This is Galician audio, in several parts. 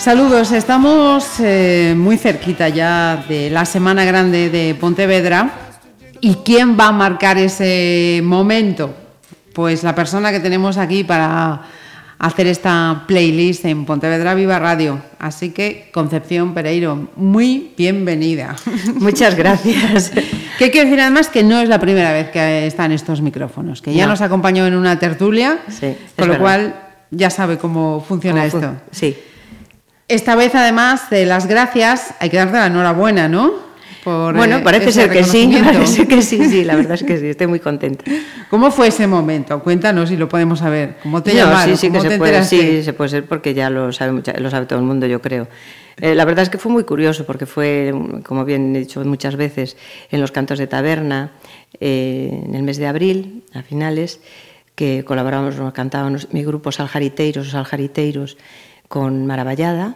Saludos, estamos eh, muy cerquita ya de la Semana Grande de Pontevedra. ¿Y quién va a marcar ese momento? Pues la persona que tenemos aquí para hacer esta playlist en Pontevedra Viva Radio. Así que, Concepción Pereiro, muy bienvenida. Muchas gracias. ¿Qué quiero decir además? Que no es la primera vez que está en estos micrófonos, que ya No. nos acompañó en una tertulia, Sí, con lo verdad. cual ya sabe cómo funciona ¿Cómo esto. Sí. Esta vez, además de las gracias, hay que darte la enhorabuena, ¿no? Por, Bueno, eh, parece ser que sí, parece que sí, sí, la verdad es que sí, estoy muy contenta. ¿Cómo fue ese momento? Cuéntanos si lo podemos saber. ¿Cómo te No, llamaron? sí, sí que ¿Cómo se te puede, enteraste? sí, se puede ser porque ya lo sabe, lo sabe todo el mundo, yo creo. Eh, la verdad es que fue muy curioso porque fue, como bien he dicho muchas veces, en los cantos de taberna, eh, en el mes de abril, a finales, que colaboramos, cantábamos mi grupo Saljariteiros, os Saljariteiros, con Maravallada.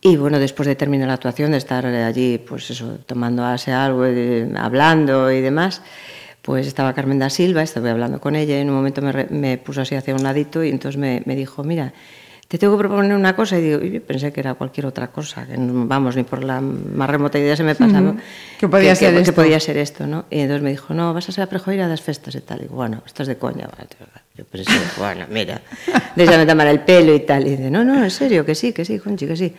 Y bueno, después de terminar la actuación, de estar allí, pues eso, tomando ase algo, eh, hablando y demás, pues estaba Carmen da Silva, estuve hablando con ella y en un momento me, me puso así hacia un ladito y entonces me, me dijo, mira, te tengo que proponer una cosa y digo, y yo pensé que era cualquier otra cosa, que no- vamos, ni por la más remota idea se me pasaba Ujú. Que podía ser que, esto. podía ser esto, ¿no? Y entonces me dijo, no, vas a ser a prejoira das festas y tal. Y digo, bueno, esto es de coña. vale, Yo pensé, bueno, mira, déjame tomar el pelo y tal. Y dice, no, no, en serio, que sí, que sí, Conchi, que sí.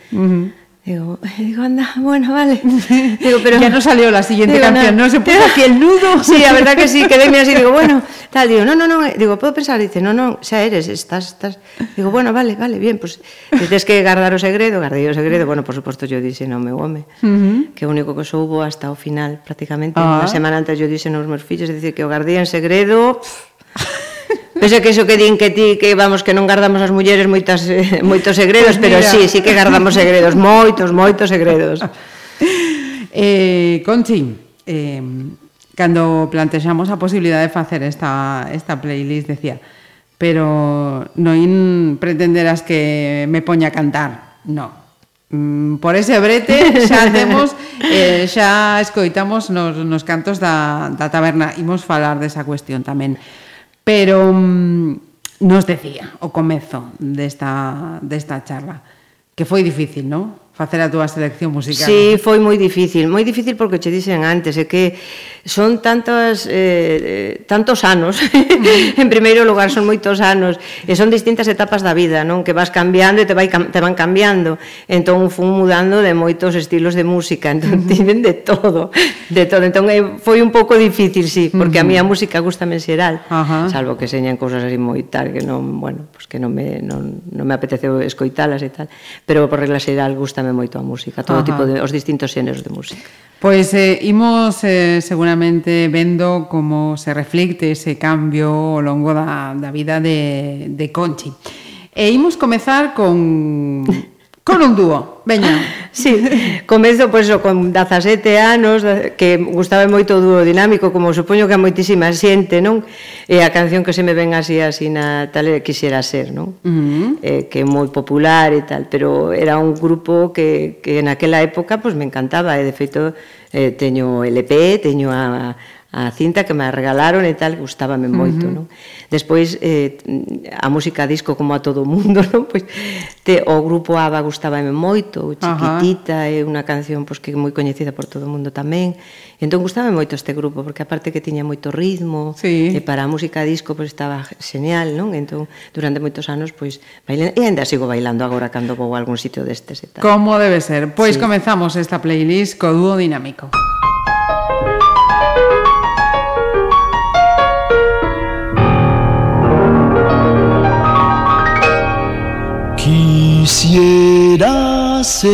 Digo, digo, anda, bueno, vale. Digo, pero ya no salió la siguiente digo, canción, no, no se puso aquí el nudo. Sí, la verdad que sí, quedéme así, digo, bueno, tal, digo, no, no, no, digo, puedo pensar, dice, no, no, xa eres, estás, estás. Digo, bueno, vale, vale, bien, pues dices que guardar o segredo, guardei o segredo, bueno, por suposto yo dixe, no, me home, uh -huh. que o único que soubo hasta o final, prácticamente, uh ah. -huh. semana antes yo dixe nos meus fillos, decir que o guardei en segredo, pff, Pese que iso que din que ti que vamos que non guardamos as mulleres moitas eh, moitos segredos, pues mira. pero sí, sí que guardamos segredos, moitos, moitos segredos. Eh, Conchi, eh, cando plantexamos a posibilidade de facer esta, esta playlist, decía, pero non pretenderás que me poña a cantar, no. Mm, por ese brete xa temos, eh, xa escoitamos nos, nos cantos da, da taberna, imos falar desa cuestión tamén. Pero mm, nos decía o comezo desta, desta charla que foi difícil, non? facer a túa selección musical. Sí, foi moi difícil, moi difícil porque che dixen antes, é que son tantas eh, tantos anos. en primeiro lugar son moitos anos e son distintas etapas da vida, non? Que vas cambiando e te vai te van cambiando. Entón fun mudando de moitos estilos de música, entón tiven de todo, de todo. Entón foi un pouco difícil, sí, porque a mí a música gustame en xeral, Ajá. salvo que señan cousas así moi tal que non, bueno, pues que non me non, non me apeteceu escoitalas e tal, pero por regla xeral gustame gustame moito a música, todo Ajá. tipo de os distintos xéneros de música. Pois eh, imos eh, seguramente vendo como se reflicte ese cambio ao longo da, da vida de, de Conchi. E imos comezar con Con un dúo, veña. Sí, comezo pois pues, con 17 anos que gustaba moito o dúo dinámico, como supoño que a moitísima xente, non? E a canción que se me ven así así na tal quixera ser, non? Uh -huh. eh, que é moi popular e tal, pero era un grupo que que naquela época pois pues, me encantaba e de feito eh, teño LP, teño a a cinta que me regalaron e tal, gustábame moito, uh -huh. non? Despois eh, a música disco como a todo o mundo, non? Pois te o grupo ABBA gustábame moito, o Chiquitita uh -huh. é unha canción pois que é moi coñecida por todo o mundo tamén. Entón gustábame moito este grupo porque aparte que tiña moito ritmo, sí. e para a música disco pois estaba genial, non? Entón durante moitos anos pois bailando e ainda sigo bailando agora cando vou a algún sitio destes e tal. Como debe ser. Pois sí. comezamos esta playlist co dúo dinámico. Música Quisiera ser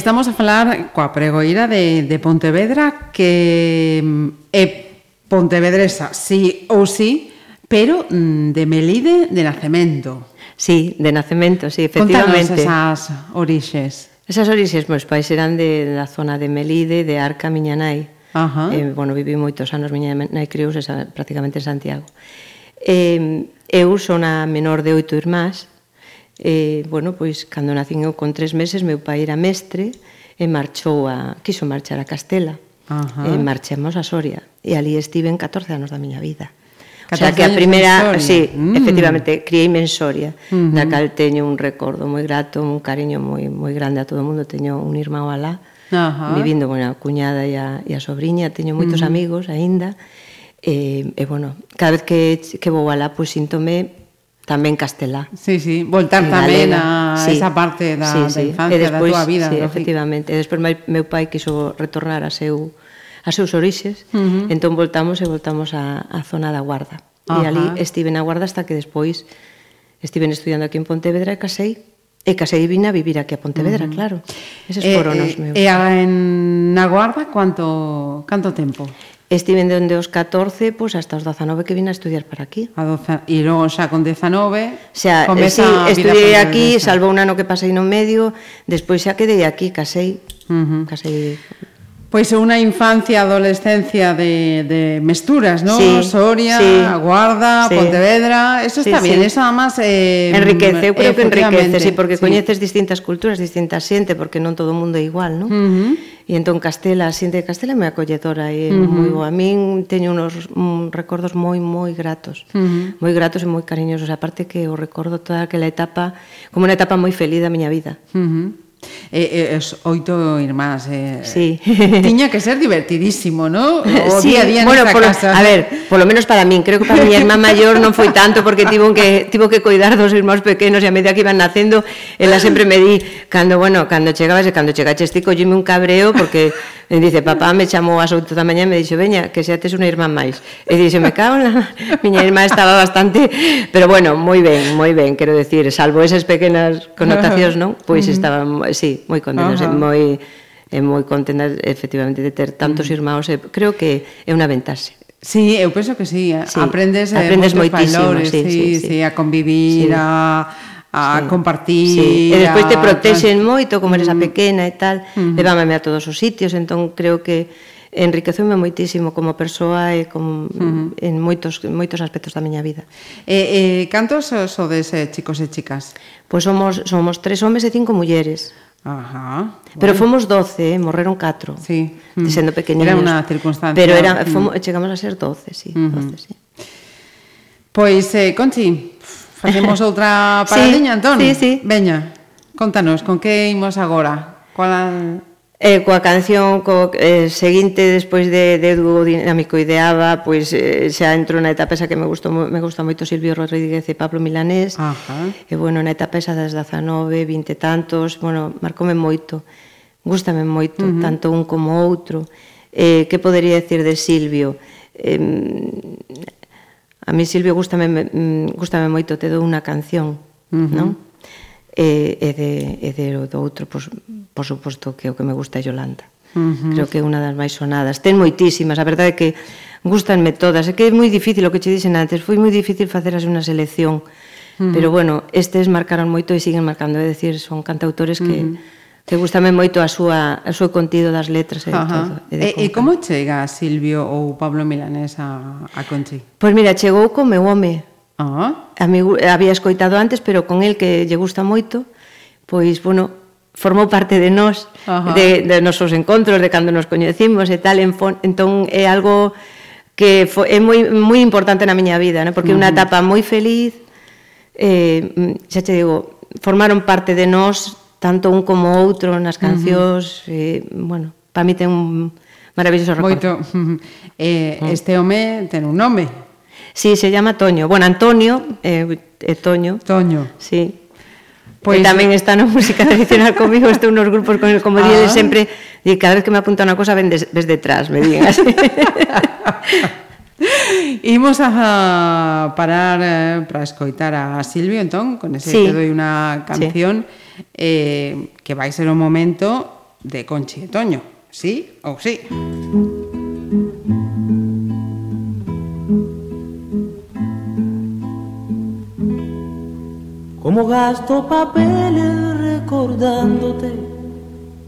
Estamos a falar coa pregoira de, de Pontevedra que mm, é pontevedresa, sí ou sí, pero mm, de Melide de nacemento. Sí, de nacemento, sí, efectivamente. Contanos esas orixes. Esas orixes, meus pais eran de, da zona de Melide, de Arca, miña nai. Ajá. Eh, bueno, vivi moitos anos, miña nai criou esa, prácticamente en Santiago. Eh, eu son a menor de oito irmás, E, bueno, pois, cando nacín eu con tres meses, meu pai era mestre e marchou a... quiso marchar a Castela. Ajá. E marchemos a Soria. E ali estiven 14 anos da miña vida. O sea que a primeira, sí, mm. efectivamente, criei-me en Soria, uh -huh. da cal teño un recordo moi grato, un cariño moi moi grande a todo o mundo, teño un irmão alá, uh -huh. vivindo con a cuñada e a, e a sobrinha, teño moitos uh -huh. amigos aínda, e, e bueno, cada vez que, que vou alá, pois pues, síntome tamén castelá. Sí, sí, voltar tamén a sí. esa parte da, sí, sí. da infancia, e despois, da túa vida. Sí, lógico. efectivamente. E despois meu, meu pai quiso retornar a seu a seus orixes, uh -huh. entón voltamos e voltamos a, a zona da Guarda. Uh -huh. E ali estive na Guarda hasta que despois estiven estudiando aquí en Pontevedra e casei E casei vine a vivir aquí a Pontevedra, uh -huh. claro. Eses foron eh, os meus. E eh, en na Guarda, canto canto tempo? Estiven dende os 14 pois, hasta os 19 que vin a estudiar para aquí. A 12, e logo xa con 19 xa, comeza sí, a vida estudiei aquí, salvo un ano que pasei no medio, despois xa quedei aquí, casei. Uh -huh. Casei Pois unha infancia, adolescencia de, de mesturas, non? Sí, Soria, sí, Guarda, sí, Pontevedra, eso está sí, bien, sí. eso además... Eh, enriquece, eu creo que enriquece, sí, porque sí. coñeces distintas culturas, distintas xente, porque non todo o mundo é igual, non? Uh -huh. E entón Castela, a xente de Castela é moi acolledora e uh -huh. moi boa. A min teño unos un, recordos moi, moi gratos, uh -huh. moi gratos e moi cariñosos. Aparte que o recordo toda aquela etapa como unha etapa moi feliz da miña vida. Uh -huh Eh, eh, e, e os oito irmás eh, sí. tiña que ser divertidísimo, ¿no? Eh, o sí, día a día bueno, nesta polo, casa. A ver, polo menos para min, creo que para mi irmá maior non foi tanto porque tivo que tivo que coidar dos irmãos pequenos e a medida que iban nacendo, ela sempre me di cando, bueno, cando chegabas e cando chegaches ti collime un cabreo porque me dice, papá me chamou ás 8 da mañá e me dixo, veña, que xa tes unha irmá máis. E dixe, me cago na... Miña irmá estaba bastante... Pero bueno, moi ben, moi ben, quero decir, salvo esas pequenas connotacións, non? Pois estaba, Eh, sí, moi contenta, uh -huh. moi é moi contenta efectivamente de ter tantos uh -huh. irmãos, e creo que é unha ventaxe. Sí, eu penso que sí, eh, sí. aprendes, aprendes moitísimo, valores, sí, sí, sí, sí, sí, a convivir, sí. a a sí. compartir. Sí. E despois te protexen a... moito, como eres a mm. pequena e tal, mm. uh -huh. a todos os sitios, entón creo que enriqueceume moitísimo como persoa e como uh -huh. en moitos moitos aspectos da miña vida. Eh, eh cantos sodes eh, chicos e chicas? Pois somos somos tres homes e cinco mulleres. Ajá. Pero fomos 12, eh, morreron 4. Sí. Uh -huh. Mm. Sendo pequeniños. Era unha circunstancia. Pero era mm. fomos, chegamos a ser 12, sí, uh -huh. 12, sí. Pois eh, Conchi, facemos outra paradiña, sí, entón. Sí, sí. Veña. Contanos, con que imos agora? Cual Eh, coa canción co, eh, seguinte despois de, de Dúo Dinámico ideaba, pois eh, xa entro na etapa esa que me gustou me gusta moito Silvio Rodríguez e Pablo Milanés. Ajá. E bueno, na etapa esa das 19, 20 tantos, bueno, marcoume moito. Gústame moito, uh -huh. tanto un como outro. Eh, que podería decir de Silvio? Eh, a mí Silvio gústame, mm, gústame moito, te dou unha canción, uh -huh. non? e, e, de, e de, do outro, por, por suposto, que o que me gusta é Yolanda. Uh -huh. Creo que é unha das máis sonadas. Ten moitísimas, a verdade é que gustanme todas. É que é moi difícil, o que che dixen antes, foi moi difícil facer así unha selección. Uh -huh. Pero bueno, estes marcaron moito e siguen marcando, é dicir, son cantautores que... Uh -huh que gustame moito a súa a seu contido das letras e de todo. E, de e, e como chega Silvio ou Pablo Milanés a, a Conchi? Pois mira, chegou co meu home, Ah. A mí había escoitado antes, pero con el que lle gusta moito, pois, bueno, formou parte de nós, Ajá. de, de nosos encontros, de cando nos coñecimos e tal, en, entón é algo que fo, é moi, moi importante na miña vida, ¿no? porque é uh -huh. unha etapa moi feliz, eh, mm, xa te digo, formaron parte de nós tanto un como outro nas cancións, uh -huh. eh, bueno, para mí ten un maravilloso recordo. Moito. Eh, este home ten un nome, Sí, se llama Toño. Bueno, Antonio, eh, eh, Toño, Toño. Sí. Pois- Pois... E tamén está na música tradicional comigo, estou nos grupos con el, como ah. Ah. di, sempre, di, cada vez que me apunta unha cosa, ven des, ves detrás, me digan así. Imos a parar eh, para escoitar a Silvio, entón, con ese Sí. te doy unha canción eh, que vai ser o momento de Conchi e Toño, sí ou sí? Como gasto papeles recordándote,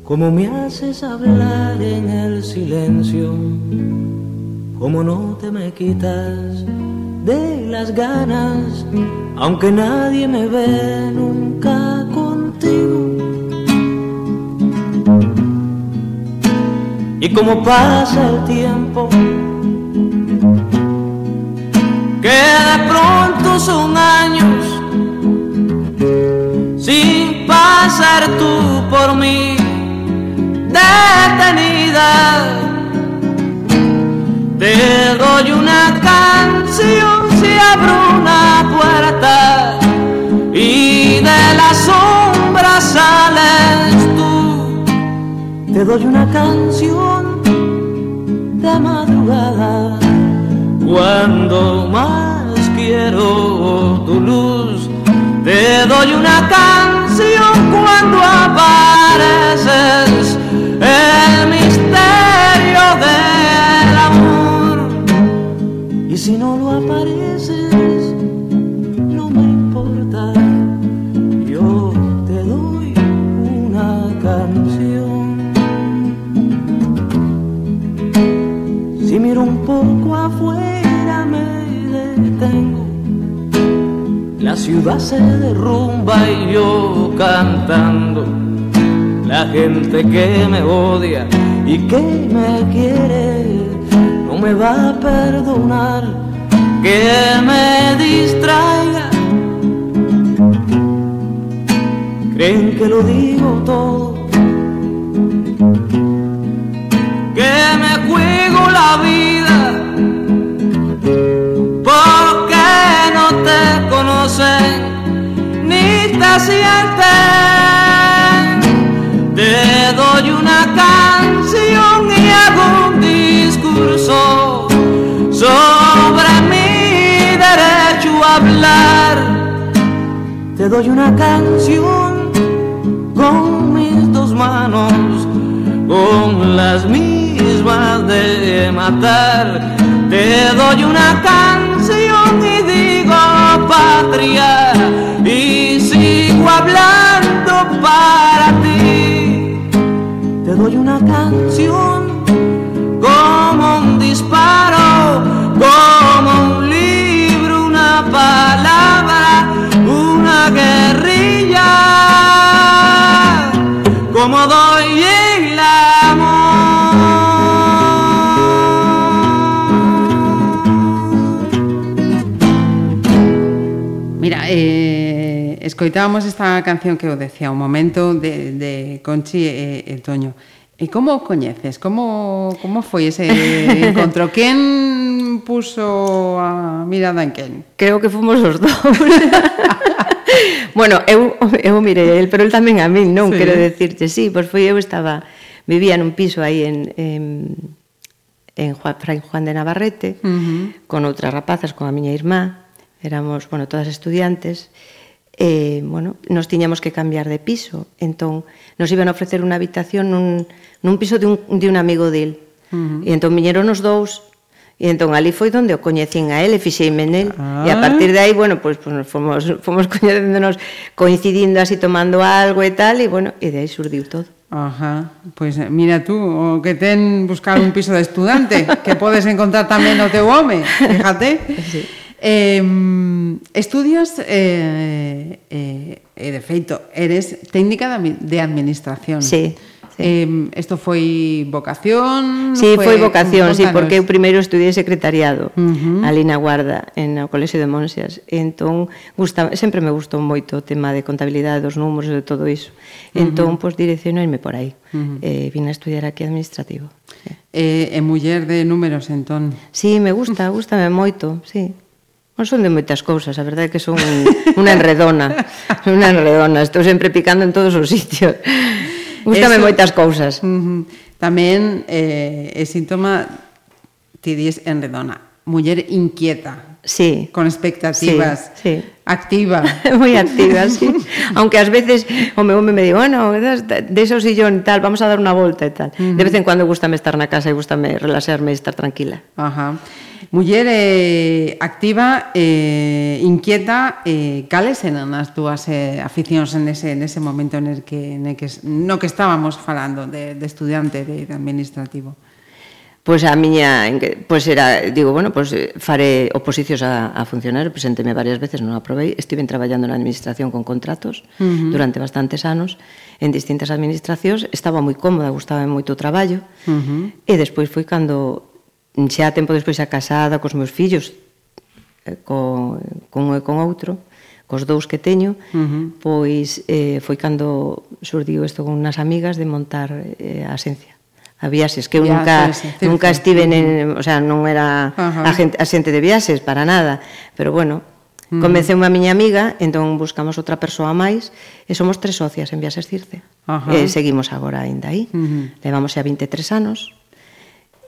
como me haces hablar en el silencio, como no te me quitas de las ganas, aunque nadie me ve nunca contigo. Y como pasa el tiempo, que de pronto son años pasar tú por mí detenida. Te doy una canción si abro una puerta y de la sombra sales tú. Te doy una canción de madrugada cuando más quiero tu luz. Te doy una cuando apareces, el misterio del amor. Y si no lo apareces, no me importa, yo te doy una canción. Si miro un poco afuera La ciudad se derrumba y yo cantando. La gente que me odia y que me quiere no me va a perdonar que me distraiga. Creen que lo digo todo que me juego la vida conocen ni te sienten. Te doy una canción y hago un discurso sobre mi derecho a hablar. Te doy una canción con mis dos manos, con las mismas de matar. Te doy una canción y sigo hablando para ti. Te doy una canción como un disparo, como un libro, una palabra, una guerrilla, como doy Escoitábamos esta canción que eu decía, o momento de, de Conchi e, e Toño. E como o coñeces? Como, como foi ese encontro? Quen puso a mirada en quen? Creo que fomos os dous. bueno, eu, eu mirei el, pero el tamén a min, non? Sí. Quero decirte, sí, pois foi eu estaba, vivía nun piso aí en, en en Juan, Fray Juan de Navarrete, uh -huh. con outras rapazas, con a miña irmá, éramos, bueno, todas estudiantes, e eh, bueno, nos tiñamos que cambiar de piso. Entón, nos iban a ofrecer unha habitación nun, nun piso de un, de un amigo del. Uh -huh. E entón viñeron os dous E entón ali foi onde o coñecín a ele, fixeime nel. Ah. E a ah. partir de aí, bueno, pois, pues, pois pues, fomos, fomos coñecéndonos, coincidindo así, tomando algo e tal, e bueno, e de aí surdiu todo. Ajá, pois pues mira tú, o que ten buscar un piso de estudante, que podes encontrar tamén o teu home, fíjate. Sí. Eh, estudias, eh, eh, e de feito, eres técnica de administración. Sí. Sí. Eh, esto foi vocación? Sí, foi, foi vocación, sí, porque eu primeiro estudiei secretariado uh -huh. ali na Guarda, en o Colexio de Monsias. E entón, gusta, sempre me gustou moito o tema de contabilidade, dos números, e de todo iso. Entón, uh -huh. pois, direccionei-me por aí. Uh -huh. eh, vine a estudiar aquí administrativo. Eh, e muller de números, entón? Sí, me gusta, gustame moito, sí. Non son de moitas cousas, a verdade é que son unha enredona, unha enredona, estou sempre picando en todos os sitios. Gústame Eso, moitas cousas. Uh -huh. Tamén eh, é síntoma, ti dis enredona, muller inquieta, Sí. Con expectativas. Sí, sí. Activa. Moi activa, sí. Aunque ás veces o meu home me di, bueno, de iso sillón tal, vamos a dar unha volta e tal. Uh -huh. De vez en cuando gustame estar na casa e gustame relaxarme e estar tranquila. Ajá. Muller eh, activa, eh, inquieta, eh, cales eran as túas eh, aficións en ese, en ese momento en el que, en el que, no que estábamos falando de, de estudiante de, de administrativo? Pois a miña, pois era, digo, bueno, pois faré oposicións a, a funcionario, presenteme varias veces, non aprobei, estive traballando na administración con contratos uh -huh. durante bastantes anos, en distintas administracións, estaba moi cómoda, gustaba moito o traballo, uh -huh. e despois foi cando, xa tempo despois xa casada, cos meus fillos, eh, con, con un e con outro, cos dous que teño, uh -huh. pois eh, foi cando surdiu isto con unhas amigas de montar eh, a asencia a viaxes que eu nunca sí, sí, nunca estive en, o sea, non era uh -huh. a gente, a xente de viaxes para nada, pero bueno, uh -huh. convenceu miña amiga, entón buscamos outra persoa máis e somos tres socias en Viaxes Circe. Uh -huh. E seguimos agora aínda aí. Uh -huh. Levamos xa 23 anos.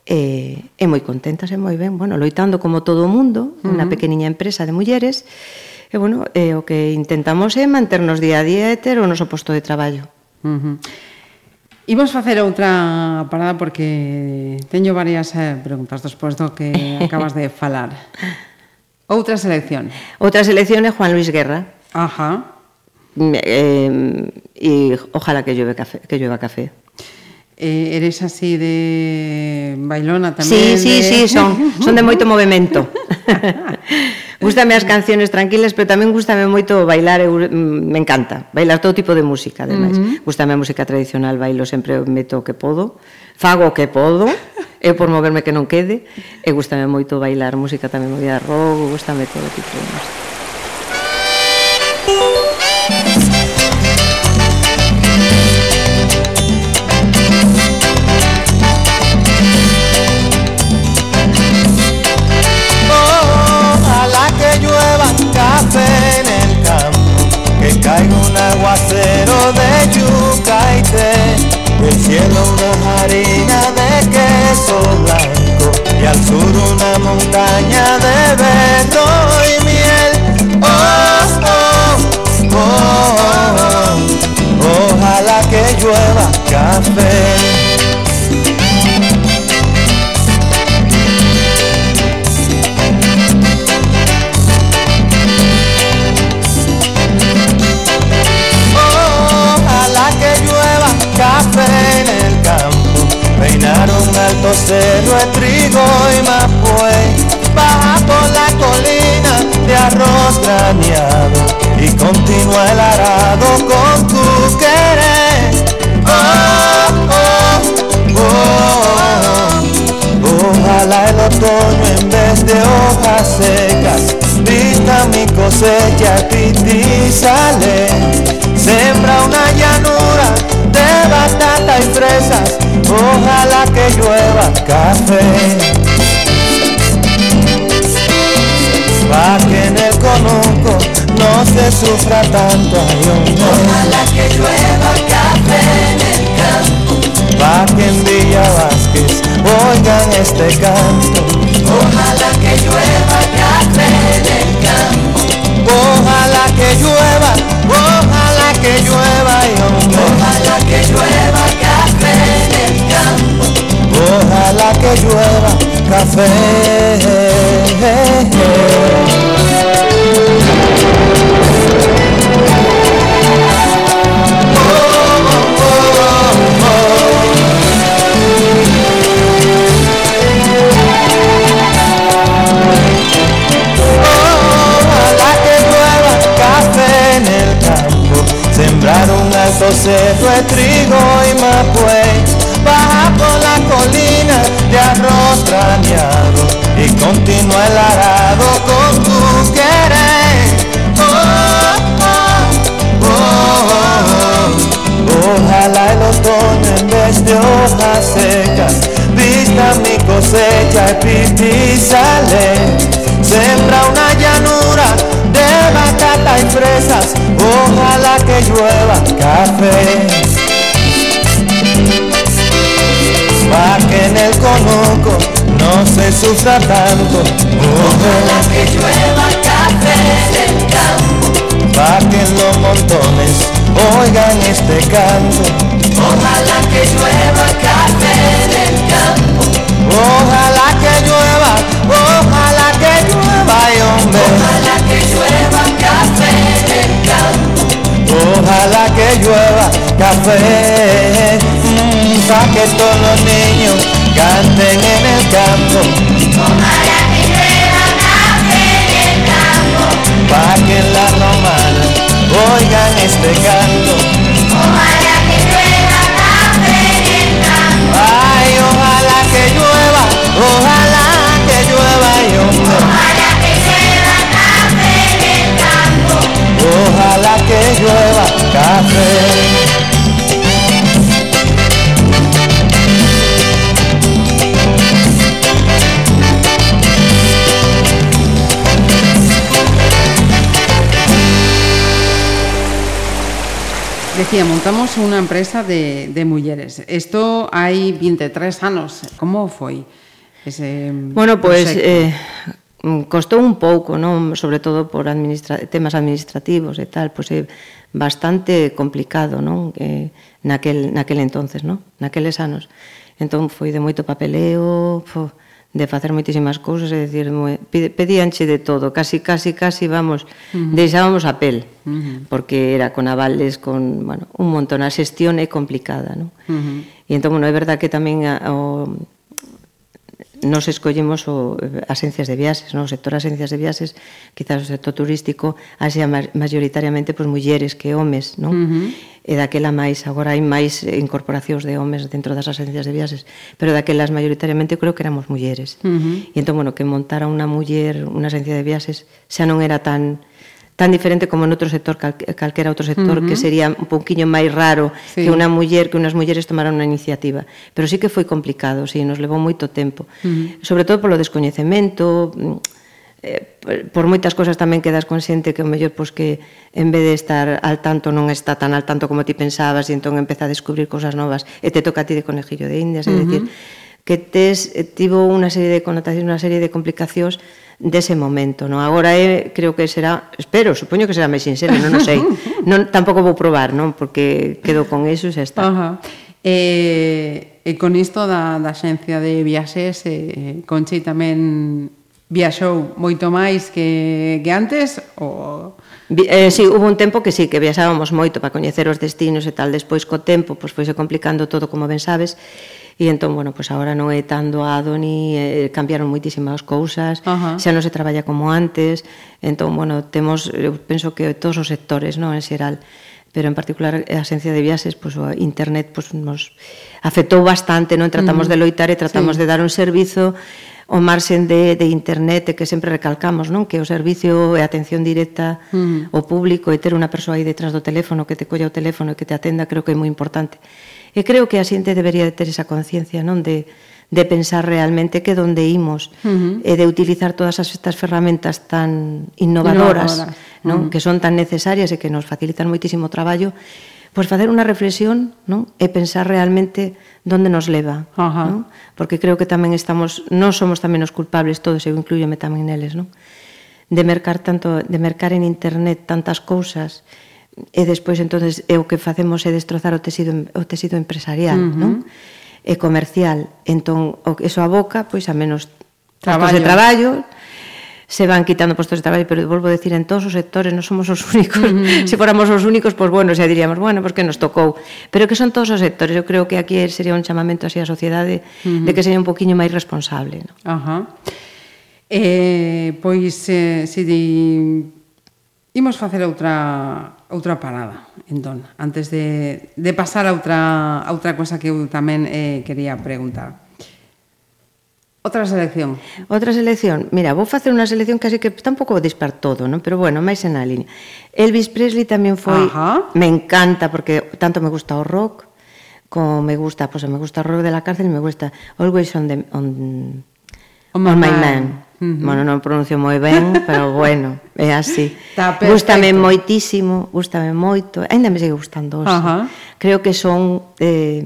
E, e moi contentas e moi ben, bueno, loitando como todo o mundo, uh -huh. unha pequeniña empresa de mulleres. E bueno, e, o que intentamos é manternos día a día e ter o noso posto de traballo. Uh -huh. Imos facer outra parada porque teño varias eh, preguntas despois do que acabas de falar. Outra selección. Outra selección é Juan Luis Guerra. Ajá. Eh, e ojalá que llueve café, que llueva café. Eh, eres así de bailona tamén? Sí, sí, de... sí, son, son de moito movimento. Gústame as canciones tranquilas, pero tamén gústame moito bailar, eu, mm, me encanta, bailar todo tipo de música, ademais. Uh -huh. Gústame a música tradicional, bailo sempre meto o que podo, fago o que podo, eu por moverme que non quede, e gústame moito bailar música tamén movida rock, gústame todo tipo de música. Del cielo una harina de queso blanco Y al sur una montaña de berro y miel. Oh, oh, oh, oh, Ojalá que llueva café fail Ojalá que llueva café en el campo. Pa' que los montones oigan este canto. Ojalá que llueva café en el campo. Ojalá que llueva, ojalá que llueva, y hombre. Ojalá que llueva café en el campo. Ojalá que llueva café, mm, pa' que todos los niños canten en el campo, Ojalá que llueva café en el campo pa' que en la romana oigan este canto. Ojalá que llueva café en el campo Ay, ojalá que llueva, ojalá que llueva, y hombre. Ojalá que llueva café en el campo Ojalá que llueva café. Decía, montamos unha empresa de, de mulleres. Isto hai 23 anos. Como foi ese Bueno, pois... Pues, eh, costou un pouco, non? sobre todo por administra temas administrativos e tal, pois é eh, bastante complicado non? Eh, naquel, naquel entonces, non? naqueles anos. Entón foi de moito papeleo, pois de facer moitísimas cousas, é dicir, pedíanche de todo, casi, casi, casi, vamos, uh -huh. deixábamos a pel, uh -huh. porque era con avales, con, bueno, un montón, a xestión é complicada, non? Uh -huh. E entón, bueno, é verdad que tamén a, o, nos escollemos o, eh, as agencias de viaxes, no? o sector asencias agencias de viaxes, quizás o sector turístico, haxa maioritariamente pois, mulleres que homes, non? Uh -huh. E daquela máis, agora hai máis eh, incorporacións de homes dentro das agencias de viaxes, pero daquelas maioritariamente creo que éramos mulleres. Uh -huh. E entón, bueno, que montara unha muller, unha agencia de viaxes, xa non era tan tan diferente como noutro sector cal, calquera outro sector uh -huh. que sería un pouquiño máis raro sí. que unha muller que unhas mulleres tomaran unha iniciativa, pero sí que foi complicado, sí, nos levou moito tempo. Uh -huh. Sobre todo polo descoñecemento, eh, por moitas cosas tamén quedas consciente que o mellor pois que en vez de estar al tanto non está tan al tanto como ti pensabas e entón empeza a descubrir cosas novas e te toca a ti de conejillo de indias, uh -huh. é dicir, que tes eh, tivo unha serie de connotacións, unha serie de complicacións dese momento, non? Agora é, creo que será, espero, supoño que será máis sincero, non, non sei. Non, tampouco vou probar, non? Porque quedo con eso e xa está. Ajá. Eh, e con isto da, da xencia de viaxes, eh, Conchi tamén viaxou moito máis que, que antes ou Eh, sí, hubo un tempo que sí, que viaxábamos moito para coñecer os destinos e tal, despois co tempo, pois foise complicando todo, como ben sabes, E entón, bueno, pois pues agora non é tan doado ni eh, eh, cambiaron moitísimas cousas, uh -huh. xa non se traballa como antes. Entón, bueno, temos eu penso que todos os sectores, non, en xeral, pero en particular a agencia de viaxes, pois pues, o internet pois pues, nos afectou bastante, non tratamos uh -huh. de loitar e tratamos sí. de dar un servizo o marxen de, de internet que sempre recalcamos, non? Que o servicio e a atención directa mm. ao público e ter unha persoa aí detrás do teléfono que te colla o teléfono e que te atenda creo que é moi importante. E creo que a xente debería de ter esa conciencia, non? De, de pensar realmente que donde imos uh -huh. e de utilizar todas as estas ferramentas tan innovadoras, innovadoras. non? Uh -huh. que son tan necesarias e que nos facilitan moitísimo traballo, pois facer unha reflexión, non? e pensar realmente onde nos leva, uh -huh. non? Porque creo que tamén estamos, non somos tamén os culpables todos, eu incluyome tamén neles, non? De mercar tanto, de mercar en internet tantas cousas e despois entonces é o que facemos é destrozar o tecido o tecido empresarial, uh -huh. non? E comercial. Entón, o eso aboca pois a menos traballo. de traballo, se van quitando postos de traballo, pero volvo a decir, en todos os sectores non somos os únicos. Uh -huh. Se fóramos os únicos, pois bueno, xa diríamos, bueno, pois que nos tocou. Pero que son todos os sectores. Eu creo que aquí sería un chamamento así a sociedade uh -huh. de que sería un poquinho máis responsable. Non? Ajá. Eh, pois, eh, se di... Imos facer outra outra parada. Entón, antes de, de pasar a outra, a outra cosa que eu tamén eh, quería preguntar. Outra selección. Outra selección. Mira, vou facer unha selección casi que tampouco vou dispar todo, non? Pero bueno, máis en a línea. Elvis Presley tamén foi... Ajá. Me encanta, porque tanto me gusta o rock, como me gusta, pois pues, me gusta o rock de la cárcel, me gusta Always on, the, on, on, on my, my man. man. -huh. Bueno, non pronuncio moi ben, pero bueno, é así. Gústame moitísimo, gústame moito, aínda me segue gustando. Uh -huh. Creo que son eh,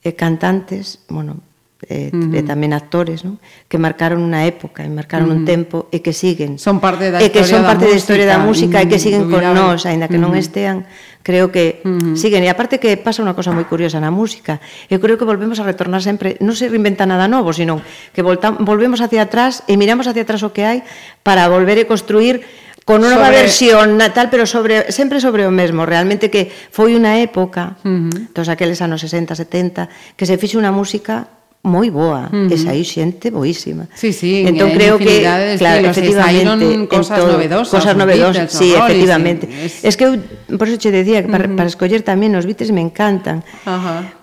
eh cantantes, bueno, Eh, e, uh -huh. e tamén actores, non? que marcaron unha época, e marcaron uh -huh. un tempo e que siguen. Son parte da e eh, que son parte da, historia da música e que siguen con nós, aínda que uh -huh. non estean, creo que uh -huh. siguen. E aparte que pasa unha cosa moi curiosa na música. Eu creo que volvemos a retornar sempre, non se reinventa nada novo, sino que volta, volvemos hacia atrás e miramos hacia atrás o que hai para volver e construir con unha sobre... versión natal, pero sobre sempre sobre o mesmo, realmente que foi unha época, uh -huh. dos aqueles anos 60, 70, que se fixe unha música moi boa, uh -huh. e saiu xente boísima. Sí, sí, entón creo que claro, estilos, efectivamente cosas todo, novedosas, cosas novedosas, Beatles, sí, Rolling, efectivamente. Es... es que eu por eso che decía que para, uh -huh. para escoller tamén os Beatles me encantan. Ajá. Uh -huh.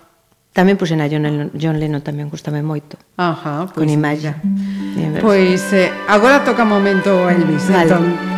Tamén pois pues, en a John, John Lennon tamén gustame moito. Ajá, pois, pues, con imaxe. Pois pues, eh, agora toca momento Elvis, vale. entón.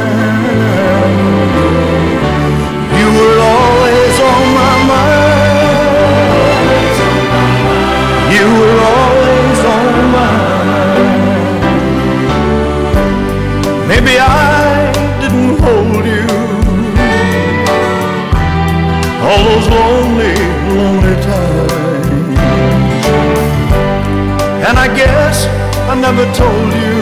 You were always on my mind. Maybe I didn't hold you all those lonely, lonely times. And I guess I never told you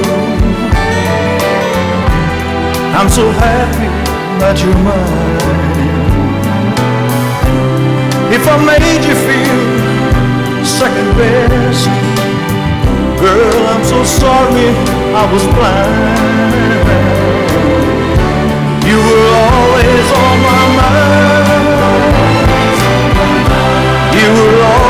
I'm so happy that you're mine. If I made you feel second best, girl, I'm so sorry I was blind. You were always on my mind. You were always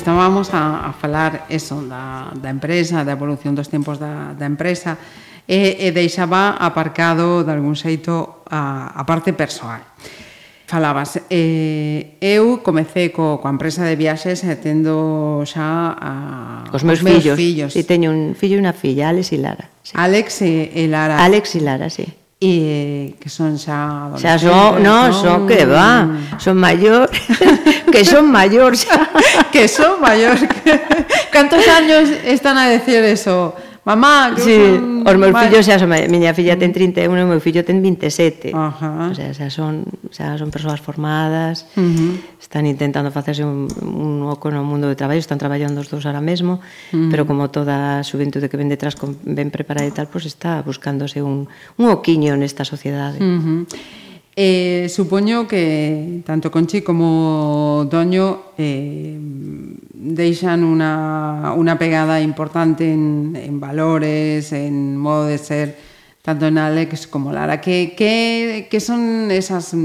estábamos a, a falar eso da, da empresa, da evolución dos tempos da, da empresa, e, e deixaba aparcado, de algún xeito, a, a parte persoal. Falabas, eh, eu comecei co, coa empresa de viaxes e tendo xa a, os meus, os meus fillos. fillos. E teño un fillo e unha filla, Alex e Lara. Sí. Alex e, e Lara. Alex e Lara, sí. y que son ja... Doncs, no, no, mm. són que va, són majors, que són majors. que són majors. ¿Cuántos años están a decir eso? mamá, que sí, son... os meus fillos xa son, miña filla ten 31 e o meu fillo ten 27. Ajá. O sea, xa son, xa son persoas formadas, uh -huh. están intentando facerse un, un oco no mundo do traballo, están traballando os dous ahora mesmo, uh -huh. pero como toda a xuventude que ven detrás con, ben preparada e tal, pois pues está buscándose un, un oquiño nesta sociedade. Uh -huh. Eh, supoño que tanto Conchi como Doño eh, deixan una, una pegada importante en, en valores, en modo de ser, tanto en Alex como Lara. ¿Qué, qué, qué son esas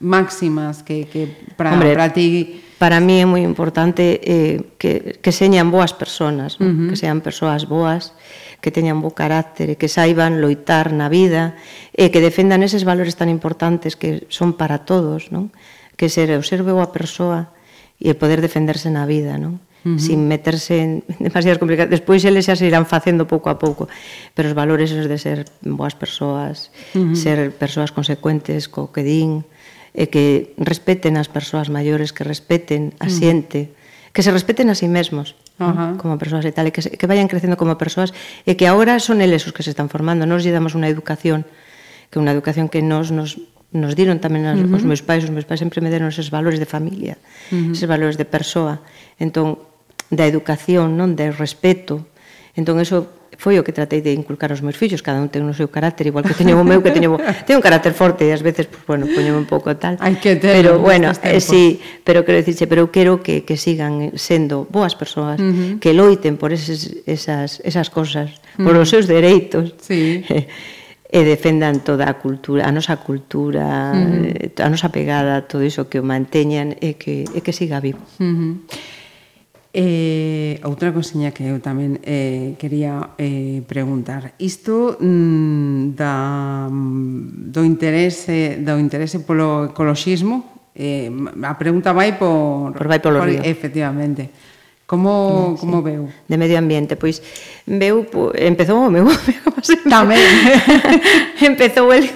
máximas que, que para, Hombre, para ti... Para mí é moi importante eh, que, que señan boas uh -huh. que sean persoas boas, que teñan bo carácter e que saiban loitar na vida e que defendan eses valores tan importantes que son para todos, non? Que ser observe a persoa e poder defenderse na vida, non? Uh -huh. sin meterse en demasiadas complicadas. Despois eles xa se irán facendo pouco a pouco, pero os valores esos de ser boas persoas, uh -huh. ser persoas consecuentes co que din, e que respeten as persoas maiores, que respeten a xente, uh -huh. que se respeten a sí mesmos. Ajá. ¿no? como persoas e tal, e que, se, que vayan crecendo como persoas, e que agora son eles os que se están formando, nos lle damos unha educación, que unha educación que nos, nos, nos diron tamén as, uh -huh. os meus pais, os meus pais sempre me deron eses valores de familia, uh -huh. eses valores de persoa, entón, da educación, non, de respeto, entón, eso foi o que tratei de inculcar aos meus fillos, cada un ten o seu carácter, igual que teño o meu que teño, teño un carácter forte e ás veces pues, bueno, poñeme un pouco tal. Hai que ter pero bueno, eh, sí, pero quero dicirse, pero eu quero que, que sigan sendo boas persoas, uh -huh. que loiten por eses, esas, esas cosas, uh -huh. por os seus dereitos. Sí. e defendan toda a cultura, a nosa cultura, uh eh, -huh. a nosa pegada, todo iso que o manteñan e que, e que siga vivo. Uh -huh. Eh, outra cosiña que eu tamén eh, quería eh, preguntar. Isto mm, da, mm, do interese do interese polo ecoloxismo, eh, a pregunta vai por, por vai polo por, río. Efectivamente. Como, sí. como veu? De medio ambiente, pois veu, po, empezou o meu tamén empezou el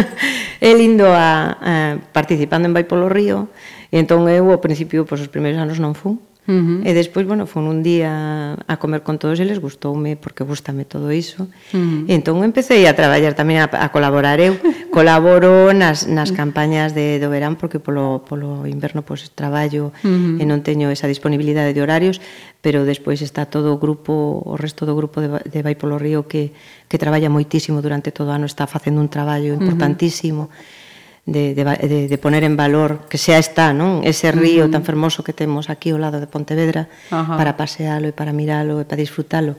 el indo a, a participando en Vai polo río e entón eu ao principio pois os primeiros anos non fun Uh -huh. E despois, bueno, fun un día a comer con todos eles, gustoume porque gustame todo iso. Uh -huh. E entón empecé a traballar tamén a, a colaborar eu. Colaboro nas, nas campañas de, do verán porque polo, polo inverno pois, pues, traballo uh -huh. e non teño esa disponibilidade de horarios, pero despois está todo o grupo, o resto do grupo de, de Vai polo Río que, que traballa moitísimo durante todo o ano, está facendo un traballo importantísimo. Uh -huh de, de, de, de poner en valor que xa está, non? Ese río uh -huh. tan fermoso que temos aquí ao lado de Pontevedra Ajá. para pasealo e para miralo e para disfrutalo.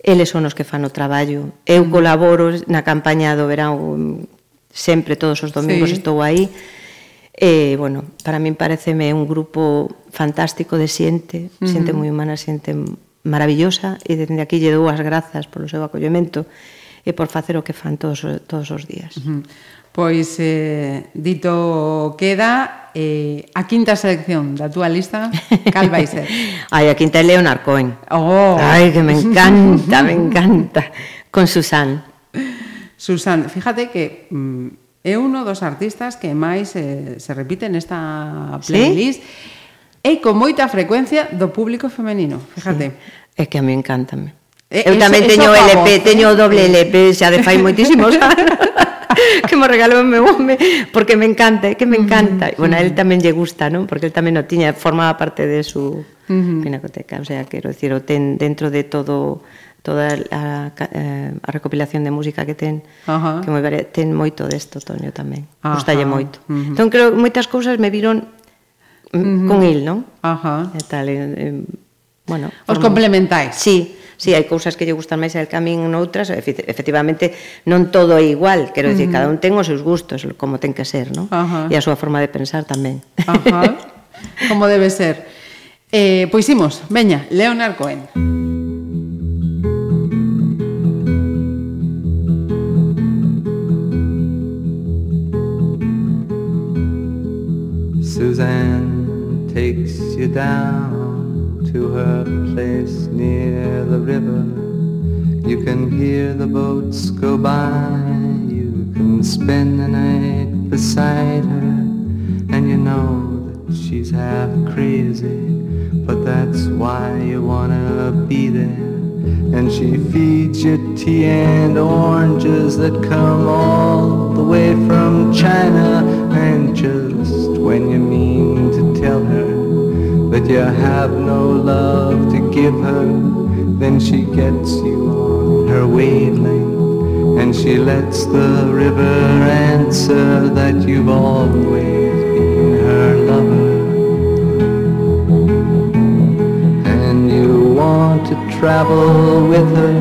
Eles son os que fan o traballo. Eu uh -huh. colaboro na campaña do verán sempre todos os domingos sí. estou aí. E, bueno, para min pareceme un grupo fantástico de xente, uh -huh. xente moi humana, xente maravillosa, e dende aquí lle dou as grazas polo seu acollemento e por facer o que fan todos, todos os días. Uh -huh. Pois eh, dito queda eh, a quinta selección da túa lista, cal vai ser? Ai, a quinta é Leonard Cohen. Oh. Ai, que me encanta, me encanta. Con Susan. Susan, fíjate que mm, é uno dos artistas que máis eh, se repite nesta playlist. ¿Sí? E con moita frecuencia do público femenino, fíjate. Sí. É que a mí encantame. Eh, eu tamén eso, teño eso LP, favor. teño doble LP, xa de fai moitísimos anos. que me regalou o meu home, porque me encanta, eh, que me encanta. Uh. Bueno, a él tamén lle gusta, non? Porque él tamén o tiña, formaba parte de su pinacoteca, o sea, quero decir, o ten dentro de todo toda a, a eh, recopilación de música que ten, uh -huh. que moi ten moito desto Toño tamén. Uh -huh. Gustalle moito. Uh -huh. Entón creo que moitas cousas me viron mm, con el, non? Ajá. Uh -huh. E tal, e, e, bueno, os formamos. complementais. Sí, Si sí, hai cousas que lle gustan máis el camín noutras, efectivamente non todo é igual, quero dicir, uh -huh. cada un ten os seus gustos, como ten que ser, non? Uh -huh. E a súa forma de pensar tamén. Ajá. Uh -huh. como debe ser. Eh, pois imos, veña, Leonard Cohen. Suzanne takes you down to her place near the river. You can hear the boats go by. You can spend the night beside her. And you know that she's half crazy. But that's why you wanna be there. And she feeds you tea and oranges that come all the way from China. And just when you mean you have no love to give her, then she gets you on her wavelength. And she lets the river answer that you've always been her lover. And you want to travel with her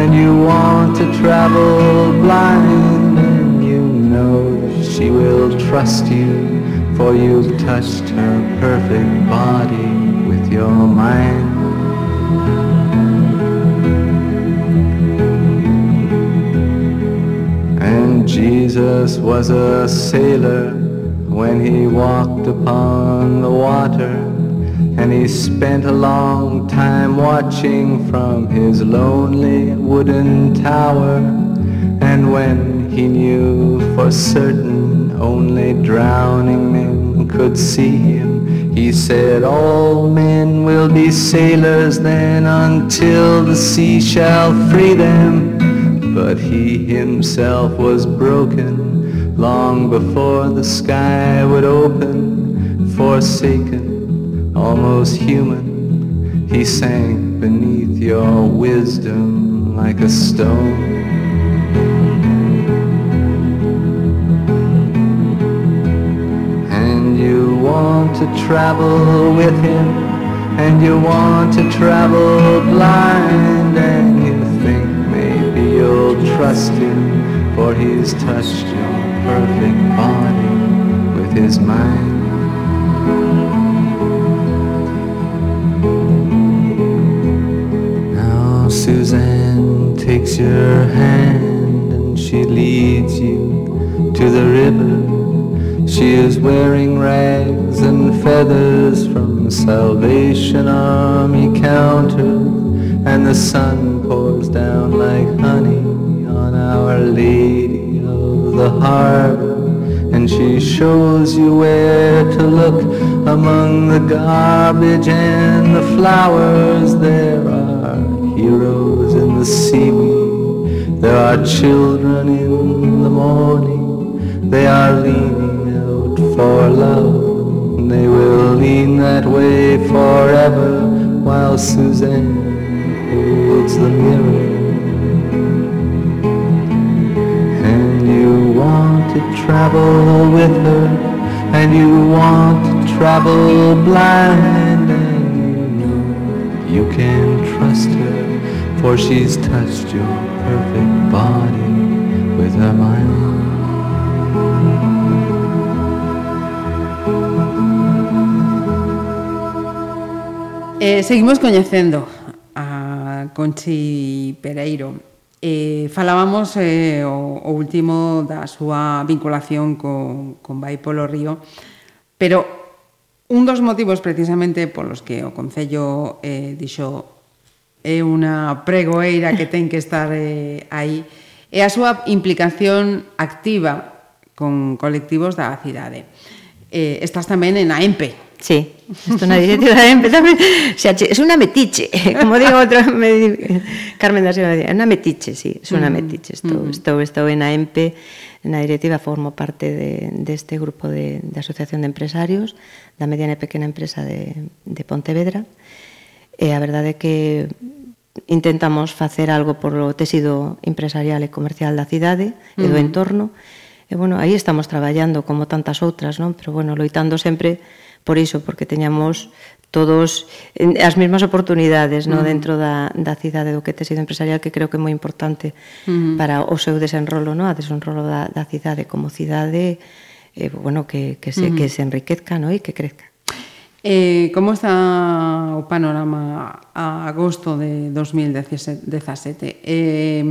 And you want to travel blind And you know that she will trust you For you've touched her perfect body with your mind And Jesus was a sailor when he walked upon the water. And he spent a long time watching from his lonely wooden tower. And when he knew for certain only drowning men could see him, he said, all men will be sailors then until the sea shall free them. But he himself was broken long before the sky would open, forsaken, almost human. He sank beneath your wisdom like a stone. Want to travel with him, and you want to travel blind, and you think maybe you'll trust him, for he's touched your perfect body with his mind. Now Suzanne takes your hand and she leads you to the river. She is wearing rags and feathers from Salvation Army counter and the sun pours down like honey on Our Lady of the Harbor and she shows you where to look among the garbage and the flowers. There are heroes in the seaweed. There are children in the morning. They are leaning out for love. They will lean that way forever while Suzanne holds the mirror. And you want to travel with her And you want to travel blind And you know you can trust her For she's touched your perfect Eh, seguimos coñecendo a Conchi Pereiro. Eh, falábamos eh, o, o último da súa vinculación con, con Vai polo Río, pero un dos motivos precisamente polos que o Concello eh, dixo é unha pregoeira que ten que estar eh, aí é a súa implicación activa con colectivos da cidade. Eh, estás tamén en AEMPE, Sí, isto na directiva empezamos, o sea, es unha metiche, como digo outro, me, Carmen da Silva, é unha metiche, sí, es unha mm, metiche, estou, mm. estou, estou en a EMPE, na directiva formo parte de, deste de grupo de, de Asociación de Empresarios da Mediana e Pequena Empresa de, de Pontevedra, eh, e a verdade é que intentamos facer algo por o tecido empresarial e comercial da cidade e do mm. entorno, e bueno, aí estamos traballando como tantas outras, non? Pero bueno, loitando sempre por iso, porque teñamos todos as mesmas oportunidades no uh -huh. dentro da, da cidade do que tecido empresarial que creo que é moi importante uh -huh. para o seu desenrolo, no? a desenrolo da, da cidade como cidade eh, bueno, que, que, se, uh -huh. que mm. se enriquezca no? e que crezca. Eh, como está o panorama a agosto de 2017? Eh,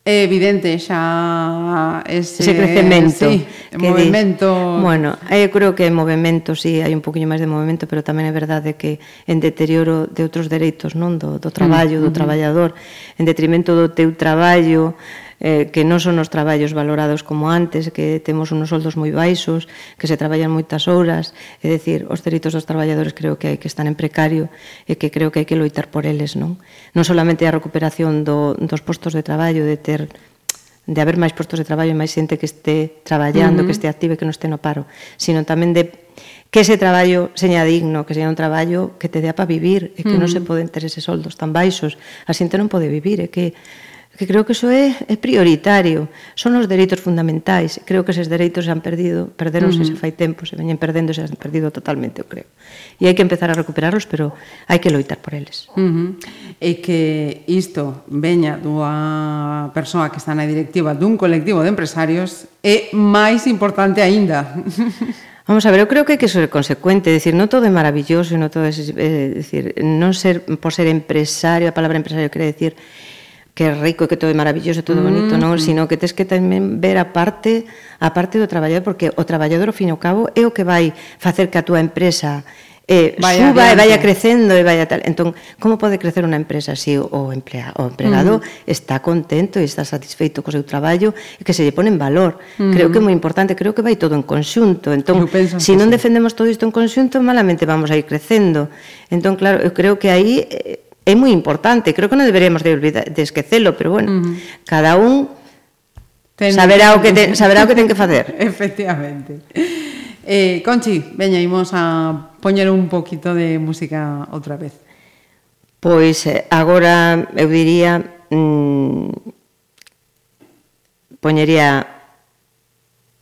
É evidente xa ese, ese crecemento, eh, sí, que movimento. Di, bueno, eh, eu creo que movimento, si sí, hai un poquinho máis de movimento, pero tamén é verdade que en deterioro de outros dereitos, non do, do traballo, do mm -hmm. traballador, en detrimento do teu traballo, eh, que non son os traballos valorados como antes, que temos unos soldos moi baixos, que se traballan moitas horas, é dicir, os dereitos dos traballadores creo que hai que están en precario e que creo que hai que loitar por eles, non? Non solamente a recuperación do, dos postos de traballo, de ter de haber máis postos de traballo e máis xente que este traballando, uh -huh. que este activa e que non este no paro, sino tamén de que ese traballo seña digno, que seña un traballo que te dea para vivir e que mm. non se poden ter eses soldos tan baixos. A xente non pode vivir, é que que creo que iso é, é prioritario. Son os dereitos fundamentais. Creo que eses dereitos se han perdido, perderonse uh -huh. se fai tempo, se veñen perdendo, se han perdido totalmente, eu creo. E hai que empezar a recuperarlos, pero hai que loitar por eles. Uh -huh. E que isto veña dunha persoa que está na directiva dun colectivo de empresarios é máis importante aínda. Vamos a ver, eu creo que hai que ser consecuente, decir, non todo é maravilloso, non todo é, é decir, non ser por ser empresario, a palabra empresario quere decir que é rico e que todo é maravilloso, todo mm. bonito, non, sino que tes que tamén ver a parte a parte do traballador, porque o traballador ao fin e ao cabo é o que vai facer que a túa empresa eh, vaya suba adiante. e vaya crecendo e vaya tal. Entón, como pode crecer unha empresa se si o, emplea, o empregado uh -huh. está contento e está satisfeito co seu traballo e que se lle pone en valor. Uh -huh. Creo que é moi importante, creo que vai todo en conxunto. Entón, se si non sí. defendemos todo isto en conxunto, malamente vamos a ir crecendo. Entón, claro, eu creo que aí eh, é moi importante, creo que non deberíamos de, olvidar, de esquecelo, pero bueno, uh -huh. cada un ten... saberá o que ten, saberá o que ten que facer. Efectivamente. Eh, Conchi, veña, imos a poñer un poquito de música outra vez. Pois eh, agora eu diría mmm, poñería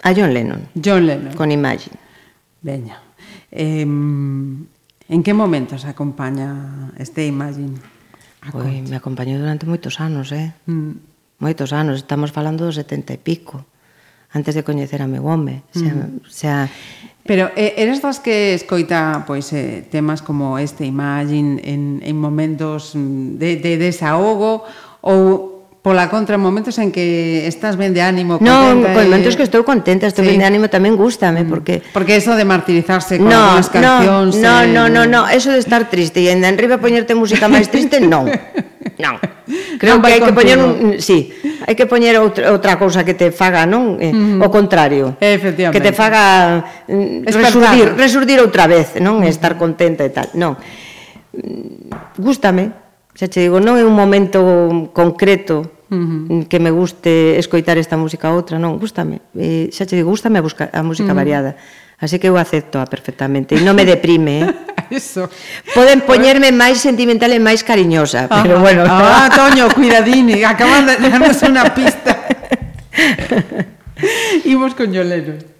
a John Lennon. John Lennon. Con Imagine. Veña. Eh, En que momentos acompaña este Imagine? Pois me acompañou durante moitos anos, eh? Mm. Moitos anos, estamos falando dos 70 e pico antes de coñecer a meu home. Mm. Sea mm. xa... Pero eh, eres das que escoita pois, eh, temas como este Imagine en, en momentos mm, de, de desahogo ou Pola contra, momentos en que estás ben de ánimo, non, contenta. Non, con momentos e... que estou contenta, estou sí. ben de ánimo tamén gustame, mm. porque Porque eso de martirizarse con no, as cancións. No, eh... no, no, no, eso de estar triste e en enriba poñerte música máis triste, non. Non. Creo non que hai que poñer un, sí, hai que poñer outra, outra cousa que te faga, non? Eh, mm. o contrario. Efectivamente. Que te faga mm, resurdir, resurdir outra vez, non? Mm. Estar contenta e tal. Non. Mm, gústame. Xa che digo, non é un momento concreto, Uh que me guste escoitar esta música a outra, non, gústame. Eh, xa che digo, gústame a, busca, a música uh -huh. variada. Así que eu acepto perfectamente e non me deprime, eh? Eso. Poden poñerme máis sentimental e máis cariñosa, Ajá. pero ah. bueno. Ah, Toño, cuidadini, acaban de darnos unha pista. Imos con Yolero.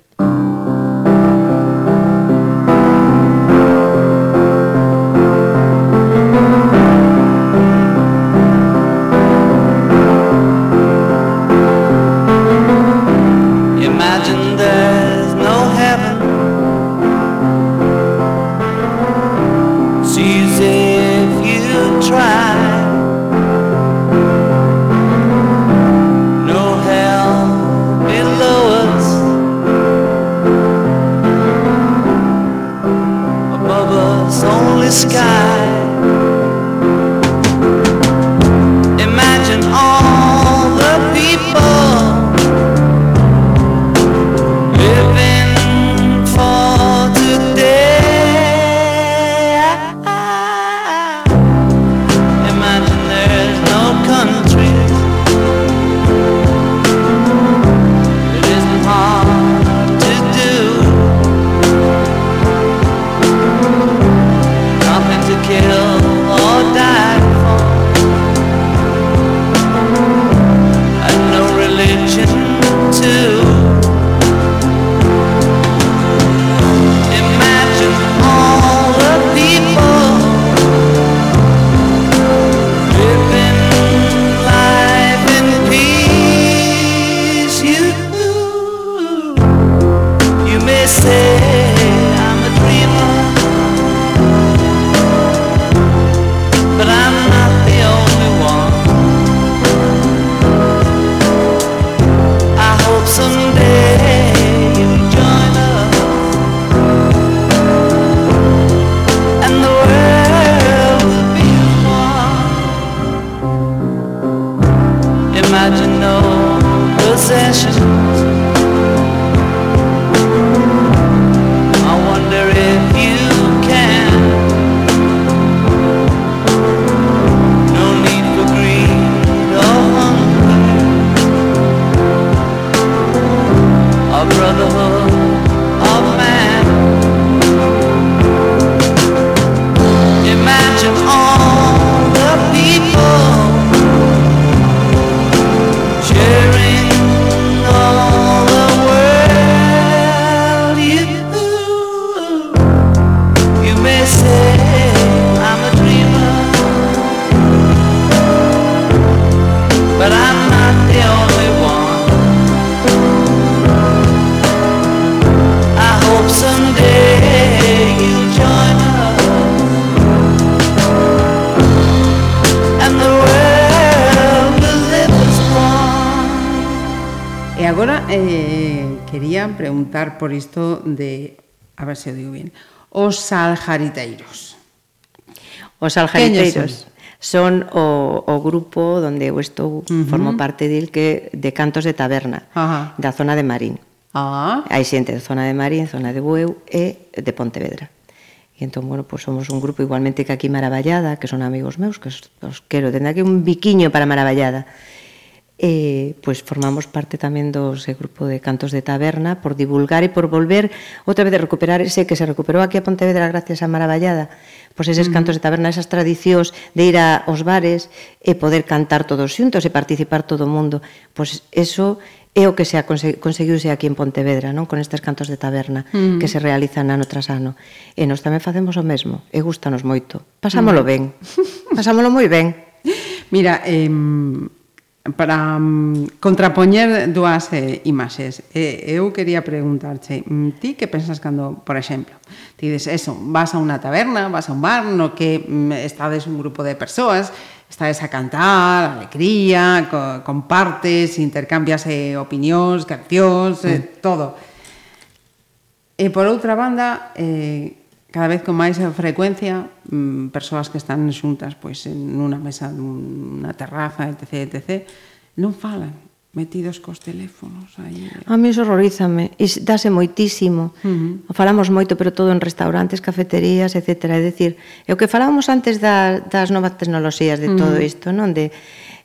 por isto de, a ver se o digo bien, os saljariteiros. Os aljariteiros son o, o grupo donde eu estou, uh -huh. formo parte del que de Cantos de Taberna, Ajá. da zona de Marín. Ah. Hai xente de zona de Marín, zona de Bueu e de Pontevedra. E entón, bueno, pues somos un grupo igualmente que aquí Maravallada, que son amigos meus, que os, os quero. Tende aquí un biquiño para Maravallada eh, pois formamos parte tamén do ese grupo de cantos de taberna por divulgar e por volver outra vez de recuperar ese que se recuperou aquí a Pontevedra gracias a Maravallada pois eses cantos de taberna, esas tradicións de ir a, aos bares e eh, poder cantar todos xuntos e participar todo o mundo pois eso é o que se conseguiuse aquí en Pontevedra, non? Con estes cantos de taberna mm. que se realizan ano tras ano. E nós tamén facemos o mesmo, e gustanos moito. Pasámolo ben. Pasámolo moi ben. Mira, eh, para um, contrapoñer dúas eh, imaxes. Eh, eu quería preguntarche, mm, ti que pensas cando, por exemplo, ti dices eso, vas a unha taberna, vas a un bar no que mm, estades un grupo de persoas, estades a cantar, alegría, co compartes, intercambias eh, opinións, cancións, eh, todo. E por outra banda, eh, cada vez con máis frecuencia mm, persoas que están xuntas pois en unha mesa dunha terraza, etc, etc, non falan metidos cos teléfonos aí. A mí iso horrorízame, e dase moitísimo. Uh -huh. Falamos moito, pero todo en restaurantes, cafeterías, etc. É dicir, é o que falábamos antes da, das novas tecnoloxías de uh -huh. todo isto, non? De,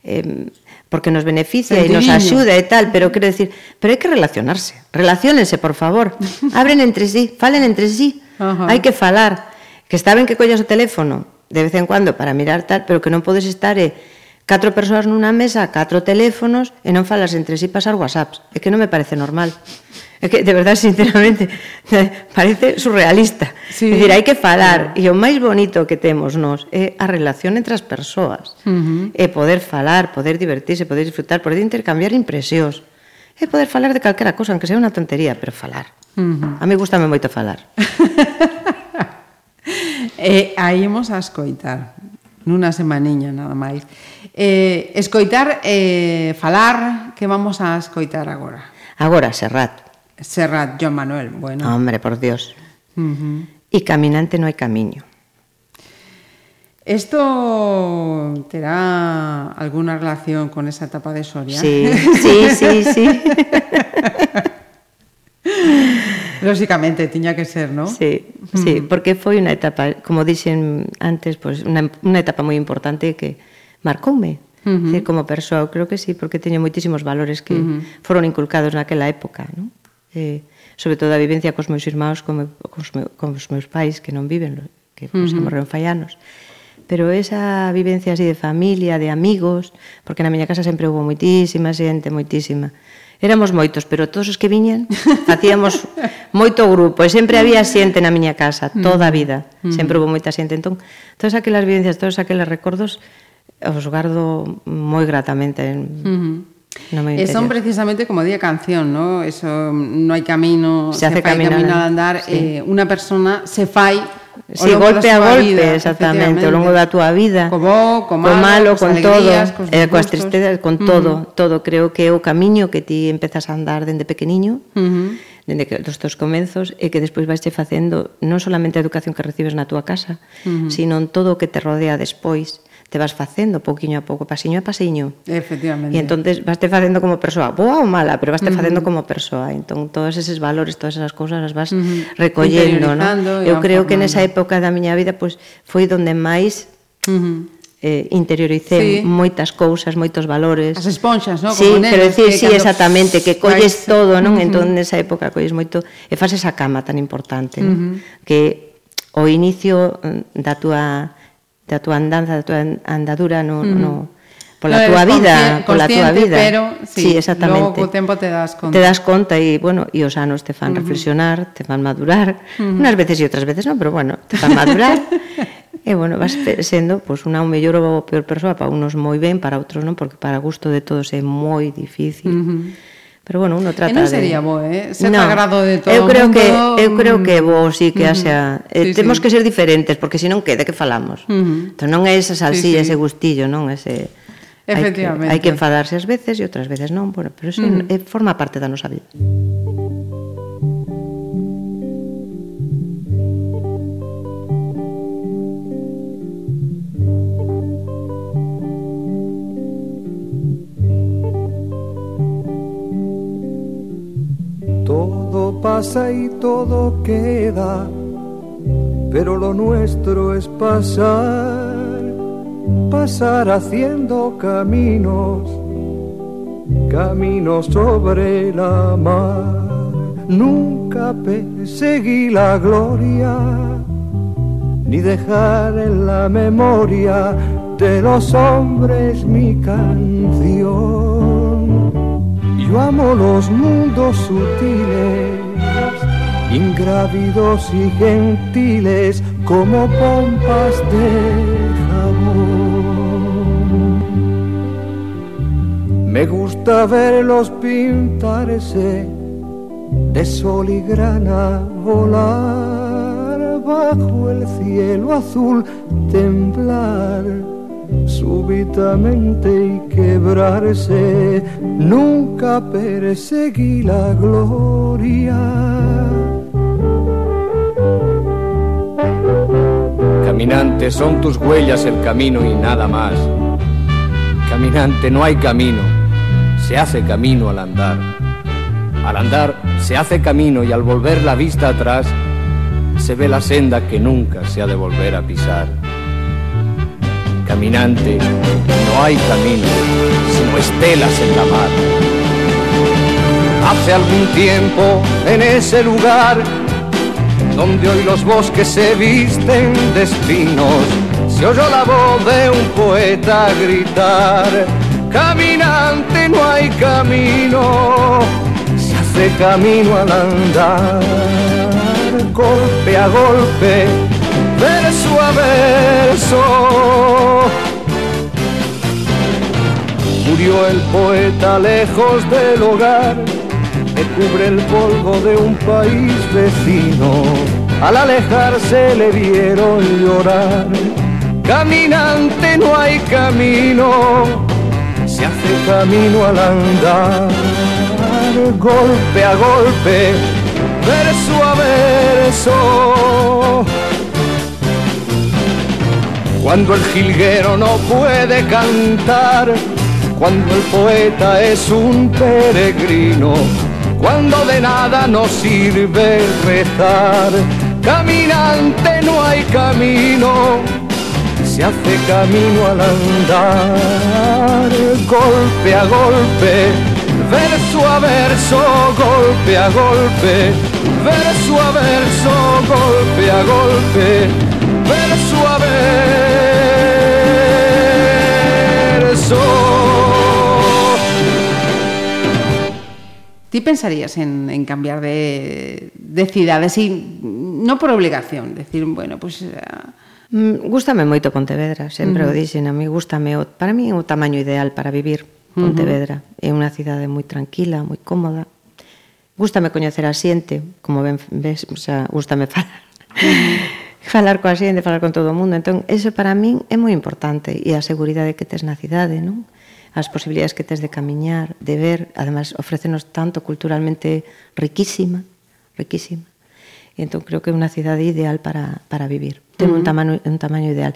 eh, porque nos beneficia e nos axuda e tal, pero quero decir, pero hai que relacionarse. Relaciónense, por favor. Abren entre sí, falen entre sí Ajá. Hai que falar, que está ben que collas o teléfono de vez en cuando para mirar tal, pero que non podes estar e eh, catro persoas nunha mesa, catro teléfonos e non falas entre si sí pasar whatsapps. É que non me parece normal. É que, de verdade, sinceramente, parece surrealista. Sí. É dicir, hai que falar. E o máis bonito que temos nós é a relación entre as persoas. Uh -huh. E poder falar, poder divertirse, poder disfrutar, poder intercambiar impresións é poder falar de calquera cosa, aunque sea unha tontería, pero falar. Uh -huh. A mí gustame moito falar. eh, aí imos a escoitar nunha semaniña nada máis. Eh, escoitar, eh, falar, que vamos a escoitar agora? Agora, Serrat. Serrat, Joan Manuel, bueno. Hombre, por Dios. Uh -huh. E caminante no hai camiño. ¿Esto terá alguna relación con esa etapa de Soria? Sí, sí, sí, sí. Lógicamente, tiña que ser, ¿no? Sí, sí, mm. porque foi unha etapa, como dixen antes, pues, unha, unha etapa moi importante que marcoume. Uh -huh. Decir, como persoa, creo que sí, porque teño moitísimos valores que uh -huh. foron inculcados naquela época, ¿no? Eh, sobre todo a vivencia cos meus irmãos, con, cos, me, cos meus pais que non viven, que pues, uh -huh. morreron fai anos pero esa vivencia así de familia, de amigos, porque na miña casa sempre hubo moitísima xente, moitísima. Éramos moitos, pero todos os que viñan facíamos moito grupo e sempre había mm. xente na miña casa, toda a mm. vida. Mm. Sempre hubo moita xente, entón todas aquelas vivencias, todos aqueles recordos os guardo moi gratamente. Uh -huh. No me e son precisamente como di a canción, ¿no? Eso mm, no hai camino, se, hace fai caminar, camino al andar, sí. eh, una persona se fai Sí, golpe a golpe, vida, exactamente, ao longo da túa vida. Co bo, co malo, co malo cos con alegrías, todo, cos, eh, coas tristezas, con todo, uh -huh. todo creo que é o camiño que ti empezas a andar dende pequeniño. Uh -huh dende que dos teus comenzos e que despois vais facendo non solamente a educación que recibes na túa casa, uh -huh. sino en todo o que te rodea despois te vas facendo pouquiño a pouco, pasiño a pasiño. Efectivamente. E entonces vas te facendo como persoa, boa ou mala, pero vas te uh -huh. facendo como persoa. Entón, todos eses valores, todas esas cousas as vas uh -huh. recollendo, ¿no? Eu creo formando. que nesa época da miña vida pois pues, foi donde máis uh -huh eh, interioricé sí. moitas cousas, moitos valores. As esponxas, non? Sí, Como nenes, pero decir, sí, cando... exactamente, que colles Vais... todo, non? Uh -huh. Entón, nesa época colles moito... E faz esa cama tan importante, non? Uh -huh. Que o inicio mm, da túa da túa andanza, da túa andadura no, mm. no pola no, túa vida, pola túa vida. Pero, sí, sí exactamente. Logo co tempo te das conta. Te das conta e, bueno, e os anos te fan mm-hmm. reflexionar, te fan madurar, mm-hmm. uh unhas veces e outras veces non, pero bueno, te fan madurar. e bueno, vas sendo pois pues, unha mellor ou peor persoa, para unos moi ben, para outros non, porque para gusto de todos é moi difícil. Pero bueno, uno trata e non sería de... bo, eh? Ser no, agrado de todo eu creo mundo... que eu creo que bo sí que mm-hmm. haxa, uh -huh. eh, sí, temos sí. que ser diferentes porque senón non queda que falamos. Uh -huh. Entón non é esa salsilla, sí, sí. ese gustillo, non ese Efectivamente. Hai que, hai que enfadarse ás veces e outras veces non, bueno, pero eso mm-hmm. uh -huh. forma parte da nosa vida. Pasa y todo queda, pero lo nuestro es pasar, pasar haciendo caminos, caminos sobre la mar. Nunca perseguí la gloria, ni dejar en la memoria de los hombres mi canción. Yo amo los mundos sutiles, ingrávidos y gentiles como pompas de jabón. Me gusta verlos pintarse de sol y grana volar bajo el cielo azul, temblar súbitamente y quebrarse. Nunca perseguí la gloria. Caminante, son tus huellas el camino y nada más. Caminante, no hay camino, se hace camino al andar. Al andar se hace camino y al volver la vista atrás se ve la senda que nunca se ha de volver a pisar. Caminante, no hay camino, sino estelas en la mar. Hace algún tiempo en ese lugar donde hoy los bosques se visten de espinos, se oyó la voz de un poeta gritar, caminante no hay camino, se hace camino al andar, golpe a golpe, verso a verso. Murió el poeta lejos del hogar, que cubre el polvo de un país vecino. Al alejarse le vieron llorar. Caminante no hay camino, se hace camino al andar. Golpe a golpe, verso a verso. Cuando el jilguero no puede cantar, cuando el poeta es un peregrino, cuando de nada nos sirve rezar. Caminante no hay camino, se hace camino al andar, golpe a golpe, verso a verso, golpe a golpe, verso a verso, golpe a golpe, verso a verso. Ti pensarías en, en cambiar de, de cidade, así, no por obligación, decir, bueno, pois... Pues, eh, mm, Gústame moito Pontevedra, sempre uh -huh. o dixen, a mí gústame, o, para mí é o tamaño ideal para vivir Pontevedra. Uh -huh. É unha cidade moi tranquila, moi cómoda. Gústame coñecer a xente, como ben ves, o sea, gústame falar. Uh -huh. falar coa xente, falar con todo o mundo. Entón, eso para min é moi importante e a seguridade que tes na cidade, non? Uh as posibilidades que tes de camiñar, de ver, además ofrecenos tanto culturalmente riquísima, riquísima. E entón creo que é unha cidade ideal para, para vivir. Ten uh -huh. un tamaño un tamaño ideal.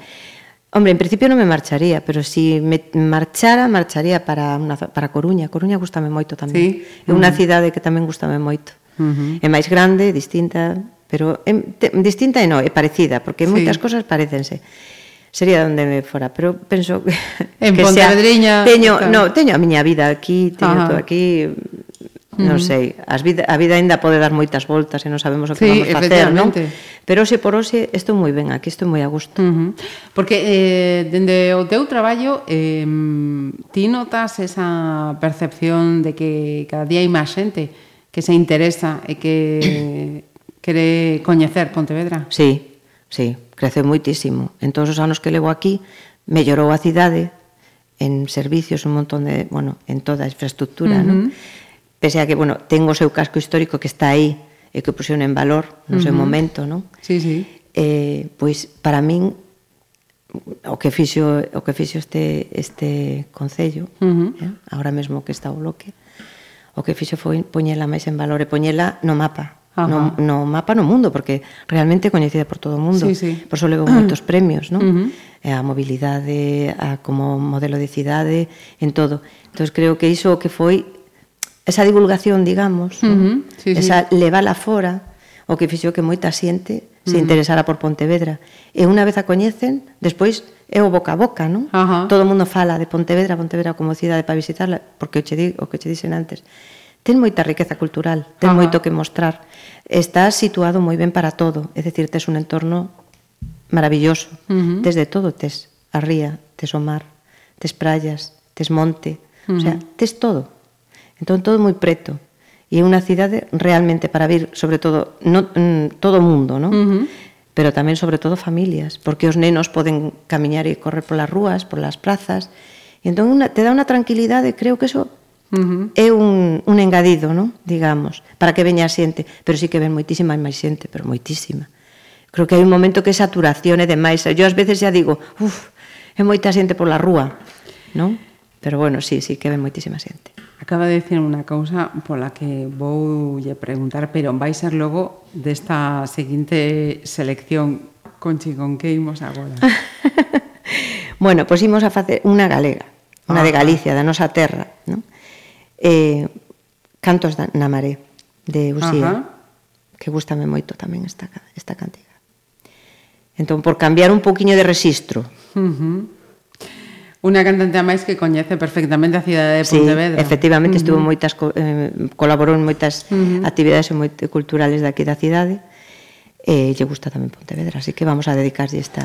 Hombre, en principio non me marcharía, pero si me marchara, marcharía para una, para Coruña. Coruña gustame moito tamén. Sí? É unha cidade que tamén gustame moito. Uh -huh. É máis grande, distinta, pero é, te, distinta e non, é parecida, porque sí. moitas cosas parecense sería onde me fora, pero penso que en que Pontevedriña teño, no, teño a miña vida aquí, teño Ajá. todo aquí. Non sei, as vida, a vida aínda pode dar moitas voltas e non sabemos o que sí, vamos facer, non? Pero hoxe por hoxe estou moi ben aquí, estou moi a gusto. Uh -huh. Porque eh, dende o teu traballo eh, ti notas esa percepción de que cada día hai máis xente que se interesa e que quere coñecer Pontevedra? Sí, sí, creceu moitísimo. En todos os anos que levo aquí, mellorou a cidade en servicios, un montón de, bueno, en toda a infraestructura, uh -huh. non? Pese a que, bueno, ten o seu casco histórico que está aí e que puxeron en valor no uh -huh. seu momento, non? Sí, sí. Eh, pois para min o que fixo o que fixo este este concello, uh -huh. eh, agora mesmo que está o bloque, o que fixo foi poñela máis en valor e poñela no mapa, no, no mapa no mundo, porque realmente é coñecida por todo o mundo. Sí, sí. Por eso levou moitos premios, non? Uh -huh. A mobilidade, a como modelo de cidade, en todo. Entón, creo que iso que foi esa divulgación, digamos, uh -huh. sí, esa sí. levala fora, o que fixo que moita xente se uh -huh. interesara por Pontevedra. E unha vez a coñecen, despois é o boca a boca, non? Ajá. Todo o mundo fala de Pontevedra, Pontevedra como cidade para visitarla, porque o che di, o que che dixen antes, ten moita riqueza cultural, ten Ajá. moito que mostrar. Está situado moi ben para todo, é dicir, tes un entorno maravilloso. Uh -huh. Tes de todo, tes a ría, tes o mar, tes praias, tes monte, uh -huh. o sea, tes todo. Entón todo moi preto. E é unha cidade realmente para vir, sobre todo, no, mm, todo o mundo, non? Uh -huh pero tamén sobre todo familias, porque os nenos poden camiñar e correr polas rúas, polas prazas, e entón una, te dá unha tranquilidade, creo que eso Uh. É un, un engadido, non? digamos, para que veña a xente, pero sí que ven moitísima máis xente, pero moitísima. Creo que hai un momento que é saturación e demais. Eu ás veces xa digo, uff, é moita xente pola rúa, non? Pero bueno, sí, sí que ven moitísima xente. Acaba de dicir unha cousa pola que vou lle preguntar, pero vai ser logo desta seguinte selección Conchi, con que imos agora? bueno, pois imos a facer unha galega, unha ah. de Galicia, da nosa terra, non? eh, Cantos da, na maré de Uxía, Ajá. que gustame moito tamén esta, esta cantiga. Entón, por cambiar un poquinho de rexistro. Uh -huh. Unha cantante máis que coñece perfectamente a cidade de Pontevedra. Sí, efectivamente, uh -huh. estuvo moitas eh, colaborou en moitas uh -huh. actividades moi culturales daqui da cidade e eh, lle gusta tamén Pontevedra, así que vamos a dedicarlle esta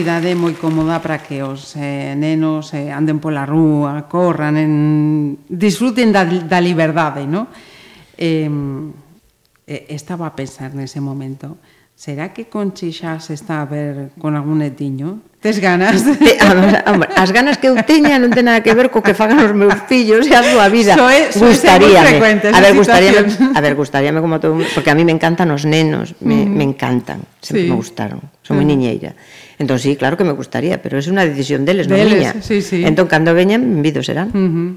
cidade moi cómoda para que os eh, nenos eh, anden pola rúa, corran, en... disfruten da, da liberdade, no? Eh, estaba a pensar nese momento, será que Conchi xa se está a ver con algún netiño? Tes ganas. Te, a, a, as ganas que eu teña non ten nada que ver co que fagan os meus fillos e a súa vida. Soe, soe gustaríame. A ver, gustaríame, a ver, gustaríame como todo, porque a mí me encantan os nenos, me, mm. me encantan, sempre sí. me gustaron. Son moi mm. niñeira. Entón, sí, claro que me gustaría, pero é unha decisión deles, non miña. Sí, sí. Entón, cando veñan, vidos serán. Uh -huh.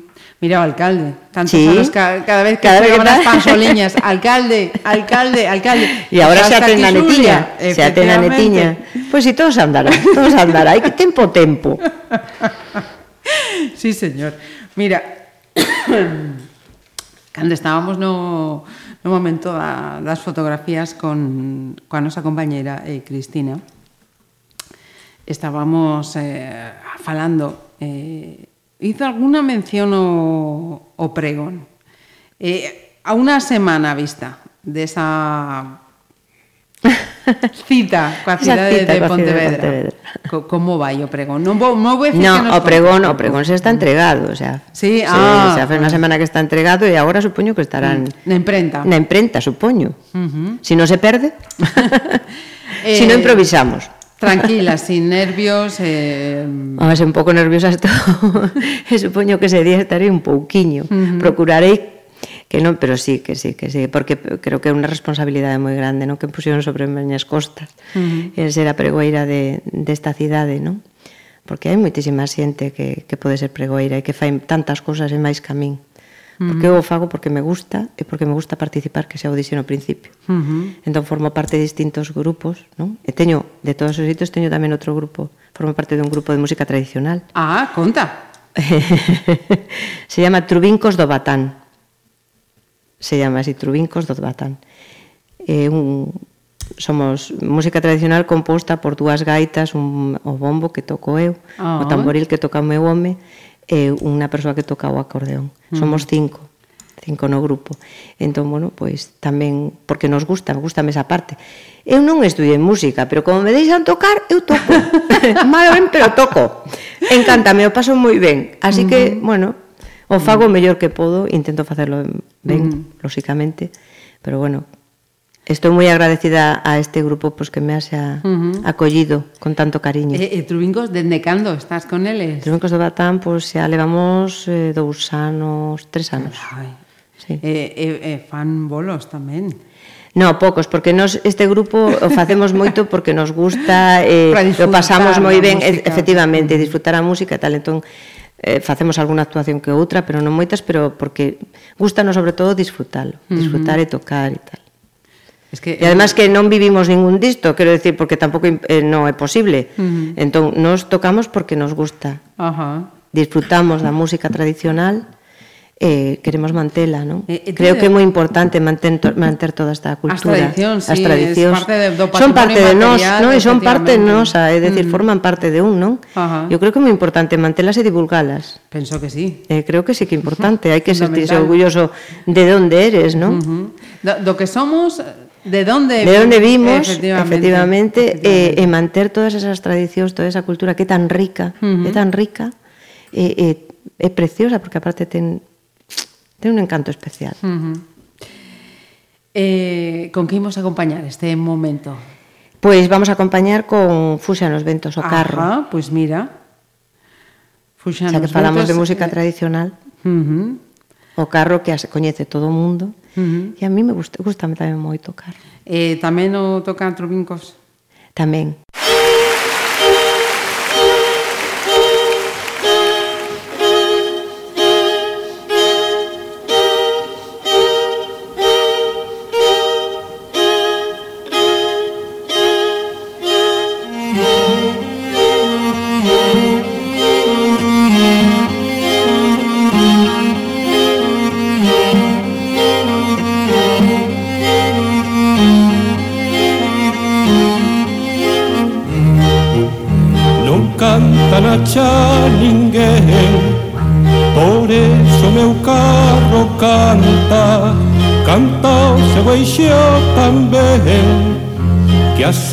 Mira o alcalde, tantos sí. anos ca cada vez que cada vez as pansoliñas, alcalde, alcalde, alcalde. E agora xa ten na netiña, xa ten na netiña. Pois si todos andarán, todos andarán, hai que tempo tempo. Sí, señor. Mira, cando estábamos no, no momento da, das fotografías con, coa nosa compañeira eh, Cristina, estábamos eh, falando, eh, hizo alguna mención o, o pregón. Eh, a unha semana vista desa cita coa cidade cita de, Pontevedra. de Pontevedra. Co, como vai o pregón? Non vou, non vou no, o pregón, o pregón se está entregado, o sea. Sí, se, ah, se hace unha semana que está entregado e agora supoño que estarán mm, na imprenta. Na imprenta, supoño. Uh -huh. Si non se perde. eh, si non improvisamos. Tranquila, sin nervios. Eh... Vamos, un pouco nerviosa estou. e supoño que ese día estarei un pouquiño. Uh -huh. Procurarei que non, pero sí, que sí, que sí, porque creo que é unha responsabilidade moi grande, non, que puxeron sobre meñas costas, uh -huh. ser a pregoeira de, desta de cidade, non? Porque hai moitísima xente que, que pode ser pregoeira e que fai tantas cousas e máis que a min. Porque eu o fago porque me gusta e porque me gusta participar, que xa o dixen no principio. Uh -huh. Entón formo parte de distintos grupos, non? E teño, de todos os sitios, teño tamén outro grupo. Formo parte dun grupo de música tradicional. Ah, conta. Se chama Trubincos do Batán se llama así Trubincos do Batán. É un, somos música tradicional composta por dúas gaitas, un, o bombo que toco eu, oh. o tamboril que toca o meu home, e unha persoa que toca o acordeón. Mm. Somos cinco cinco no grupo. Entón, bueno, pois tamén porque nos gusta, gusta esa parte. Eu non estudei música, pero como me deixan tocar, eu toco. Mal ben, pero toco. Encántame, o paso moi ben. Así que, mm. bueno, o fago o mellor que podo, intento facelo ben, mm. lóxicamente, pero bueno, Estou moi agradecida a este grupo pois pues, que me haxa uh -huh. acollido con tanto cariño. Eh, eh, e, e Trubincos, dende cando estás con eles? Trubincos do Batán, pois pues, xa levamos eh, dous anos, tres anos. Ai. Sí. E, e, e fan bolos tamén. No, pocos, porque nos este grupo o facemos moito porque nos gusta, eh, lo pasamos moi ben, música. efectivamente, disfrutar a música e tal. Entón, eh, facemos algunha actuación que outra, pero non moitas, pero porque gustanos sobre todo disfrutalo, disfrutar uh -huh. e tocar e tal. Es que, e además que non vivimos ningún disto, quero decir, porque tampouco eh, non é posible. Uh -huh. Entón, nos tocamos porque nos gusta. Ajá. Uh -huh. Disfrutamos da música tradicional eh, queremos mantela, non? Eh, eh, Creo que é moi importante manter, manter toda esta cultura, as tradicións, as tradicións. Sí, parte do son parte de nós, non? E son parte nosa, é dicir, mm. forman parte de un, non? Ajá. Eu creo que é moi importante mantelas e divulgalas. Penso que sí. Eh, creo que sí que é importante, hai que sentirse orgulloso de onde eres, non? Uh -huh. do, do que somos, De onde de onde vimos, efectivamente, efectivamente, efectivamente. Eh, e manter todas esas tradicións, toda esa cultura que é tan rica, uh -huh. é tan rica, eh, eh, é preciosa porque aparte ten ten un encanto especial. Uh -huh. Eh, con que imos acompañar este momento? Pois vamos a acompañar con Fuxa nos ventos o carro. Ajá, pois mira. Fuxa nos ventos. que falamos ventos, de música eh, tradicional. Uh -huh. O carro que as coñece todo o mundo. Uh -huh. E a mí me gusta, gustame tamén moito o carro. Eh, tamén o tocan trubincos? Tamén. Tamén.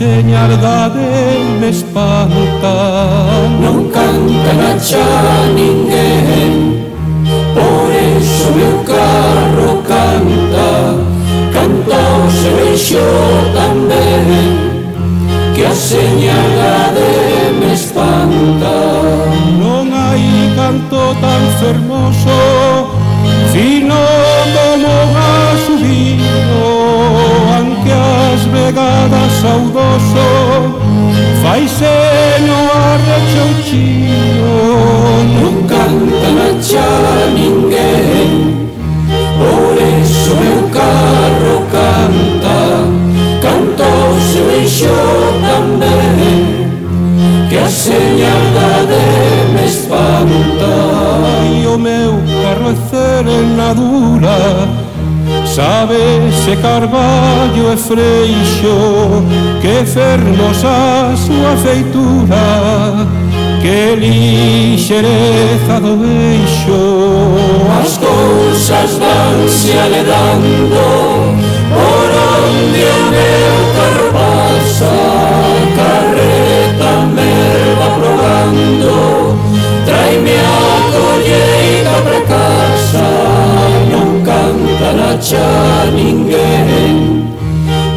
señardade me espanta Non canta na xa ninguén Por eso meu carro canta Canta o seu eixo tamén Que a señaldade me espanta. Non hai canto tan fermoso Fino Chio non canta xa ninguén Por eso meu carro canta canto se veixo tamén Que a señada de me espanta E o meu carro é serenadura Sabe se carballo e freixo Que fernos a súa feitura que lixereza do beixo As cousas vanse aledando por onde o meu carro pasa carreta me va probando traime a colleita pra casa non canta na xa ninguén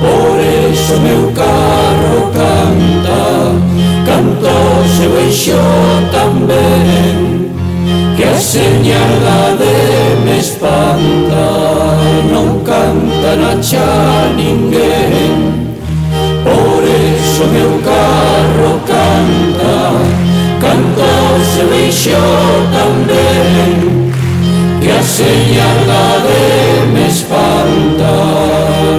por eso meu carro deixou tan ben que a señalade me espanta non canta na xa ninguén por eso meu carro canta canto se deixou tan ben que a señalade me espanta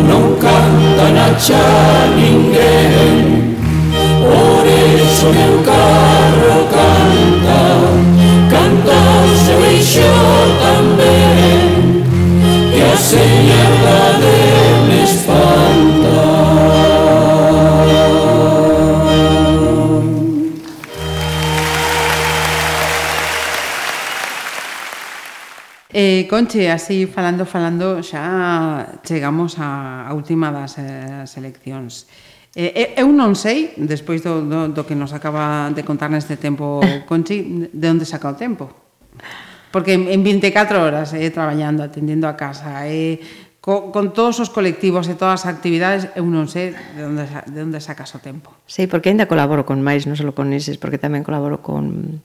non canta na xa ninguén por eso meu carro canta Canto se veixo tamén Que a señaldade me espanta Eh, Conche, así falando, falando, xa chegamos á, a última das eh, seleccións. Eh, eh, eu non sei, despois do, do, do que nos acaba de contar neste tempo Conchi, de onde saca o tempo. Porque en, en 24 horas eh, traballando, atendendo a casa, eh, co, con todos os colectivos e todas as actividades, eu non sei de onde, de onde sacas o tempo. Sí, porque ainda colaboro con máis, non só con eses, porque tamén colaboro con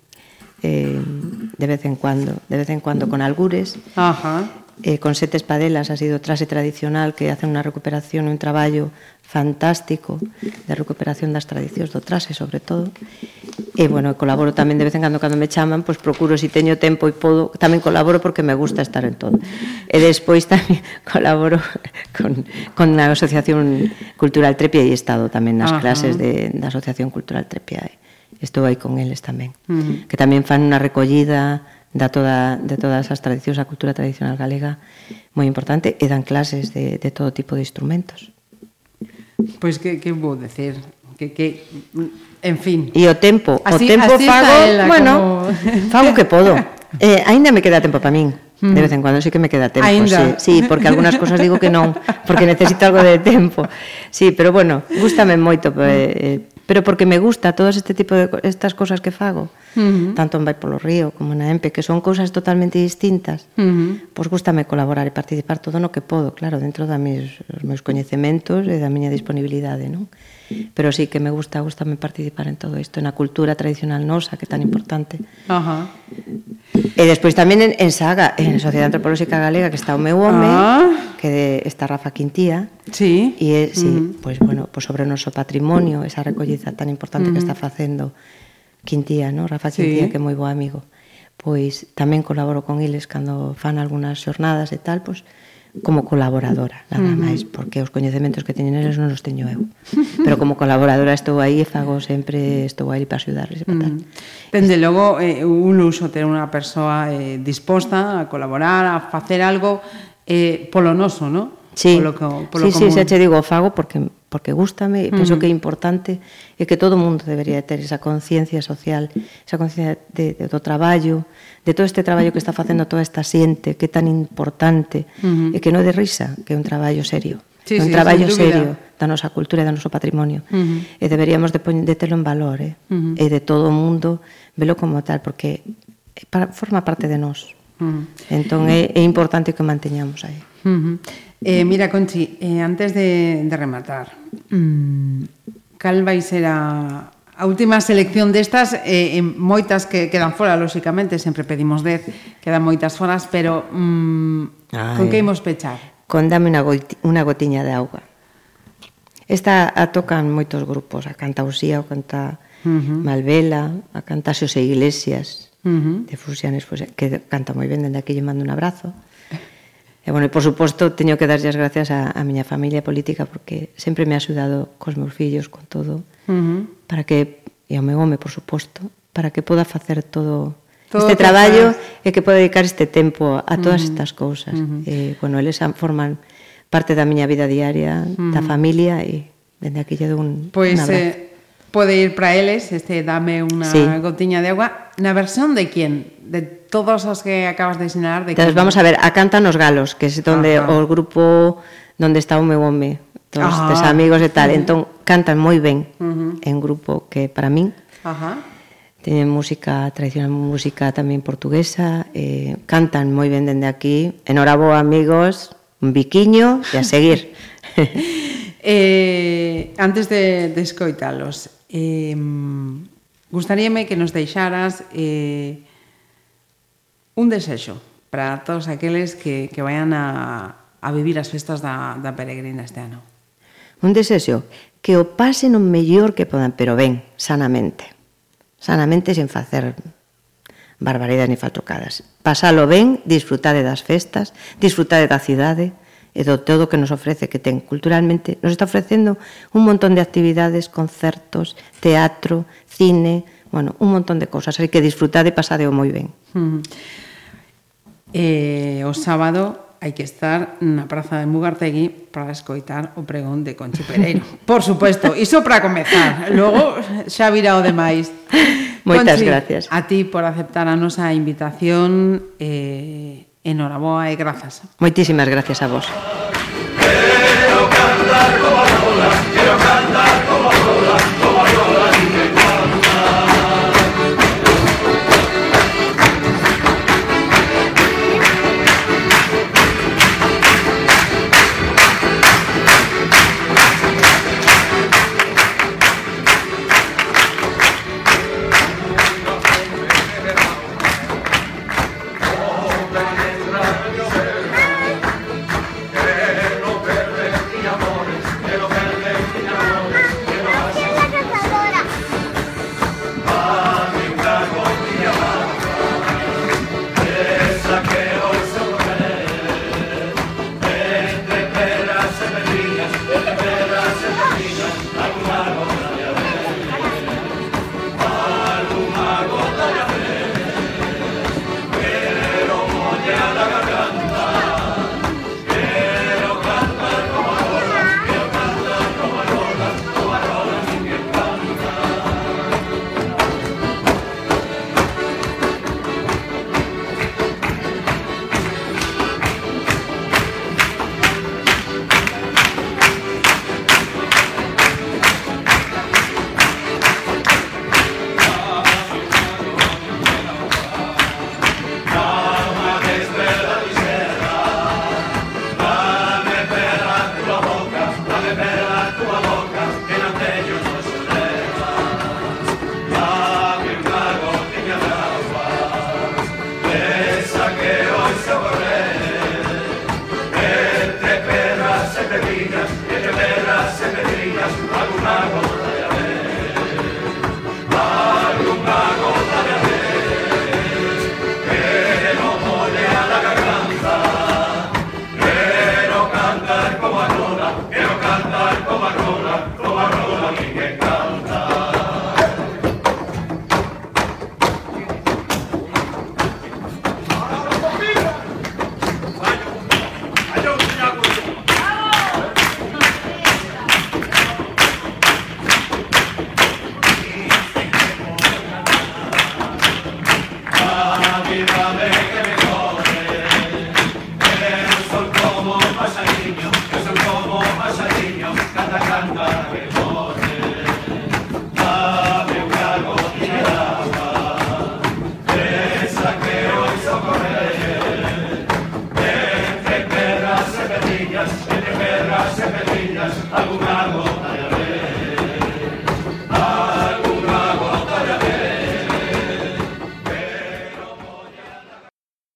eh, de vez en cuando, de vez en cuando mm. con algures. Ajá eh, con Sete Espadelas, ha sido traxe tradicional que hacen unha recuperación, un traballo fantástico de recuperación das tradicións do traxe, sobre todo. E, bueno, colaboro tamén de vez en cando cando me chaman, pois procuro, se si teño tempo e podo, tamén colaboro porque me gusta estar en todo. E despois tamén colaboro con, con a Asociación Cultural Trepia e Estado tamén nas Ajá. clases de, da Asociación Cultural Trepia. Estou aí con eles tamén. Uh -huh. Que tamén fan unha recollida da toda, de todas as tradicións, a cultura tradicional galega moi importante e dan clases de, de todo tipo de instrumentos. Pois que, que vou decir? Que, que, en fin. E o tempo, así, o tempo así fago, ela, bueno, como... fago que podo. Eh, aínda me queda tempo para min. De mm. vez en cuando sí que me queda tempo, Ainda. sí, sí, porque algunhas cosas digo que non, porque necesito algo de tempo. Sí, pero bueno, gustame moito mm. eh, eh pero porque me gusta todo este tipo de estas cosas que fago, uh -huh. tanto en Vai polo Río como na EMPE, que son cousas totalmente distintas, uh -huh. pois gustame colaborar e participar todo no que podo, claro, dentro da mis, os meus coñecementos e da miña disponibilidade, non? Uh pero sí que me gusta, gustame participar en todo isto, na cultura tradicional nosa, que é tan importante. Ajá. E despois tamén en, en Saga, en Sociedade Antropolóxica Galega, que está o meu home, ah. que de, está Rafa Quintía, sí. e, sí, mm. pois, bueno, pois sobre o noso patrimonio, esa recolliza tan importante que mm-hmm. está facendo Quintía, no? Rafa Quintía, sí. que é moi bo amigo. Pois tamén colaboro con eles cando fan algunhas xornadas e tal, pois como colaboradora, nada uh -huh. máis, porque os coñecementos que teñen eles non os teño eu. Pero como colaboradora estou aí e fago sempre, estou aí para axudarles e para tal. Uh -huh. Dende logo, é eh, un luxo ter unha persoa eh, disposta a colaborar, a facer algo eh, polo noso, non? Sí, polo, polo sí, común. sí, xa che digo, fago porque porque gústame e penso uh -huh. que é importante e que todo o mundo debería ter esa conciencia social, esa conciencia de, de, do traballo, uh de todo este traballo que está facendo toda esta xente, que é tan importante, uh -huh. e que non é de risa, que é un traballo serio. Sí, é un sí, traballo serio da nosa cultura e do noso patrimonio. Uh -huh. E deberíamos de, de telo en valor, eh? uh -huh. e de todo o mundo velo como tal, porque para, forma parte de nós. Uh -huh. Entón é, é importante que o manteñamos aí. Uh -huh. eh, mira, Conchi, eh, antes de, de rematar, mm, cal vai ser a, A última selección destas, eh, en moitas que quedan fora, lóxicamente, sempre pedimos 10, quedan moitas foras, pero mm, Ai. con que imos pechar? Con dame unha, goti, unha gotiña de auga. Esta a tocan moitos grupos, a canta Usía, a canta uh -huh. Malvela, a canta Xosé Iglesias, uh -huh. de Fusianes, pues, que canta moi ben, dende aquí lle mando un abrazo. E, bueno, e, por suposto, teño que darlle as gracias a, a miña familia política porque sempre me ha axudado cos meus fillos, con todo. Uh -huh para que, e ao meu home, por suposto, para que poda facer todo Todo este traballo faz. e que poda dedicar este tempo a todas uh -huh. estas cousas. Uh -huh. E, bueno, eles forman parte da miña vida diaria, uh -huh. da familia e dende aquí lle dou un Pois pues, eh, pode ir para eles, este dame unha sí. gotiña de agua. Na versión de quién? De todos os que acabas de ensinar? De Entonces, quién? vamos a ver, a Cantan os Galos, que é onde ah, o grupo donde está o meu home, Entón, todos Ajá. estes ah. amigos e tal. Uh -huh. Entón, cantan moi ben. Uh -huh. É un grupo que, para min, Ajá. teñen música tradicional, música tamén portuguesa, eh, cantan moi ben dende aquí. Enhoraboa, amigos, un biquiño e a seguir. eh, antes de, de escoitalos, eh, gustaríame que nos deixaras eh, un desexo para todos aqueles que, que vayan a, a vivir as festas da, da peregrina este ano? un desexo que o pasen o mellor que podan, pero ben, sanamente. Sanamente sen facer barbaridades ni faltrocadas. Pasalo ben, disfrutade das festas, disfrutade da cidade e do todo que nos ofrece que ten culturalmente. Nos está ofrecendo un montón de actividades, concertos, teatro, cine, bueno, un montón de cosas. Así que disfrutade e pasade moi ben. Mm. Eh, o sábado hai que estar na Praza de Mugartegui para escoitar o pregón de Conchi Pereiro. Por suposto, iso para comezar. Logo xa virá o demais. Moitas Conchi, gracias. A ti por aceptar a nosa invitación eh, enhoraboa e grazas. Moitísimas gracias a vos. Quiero cantar como la bola, quiero cantar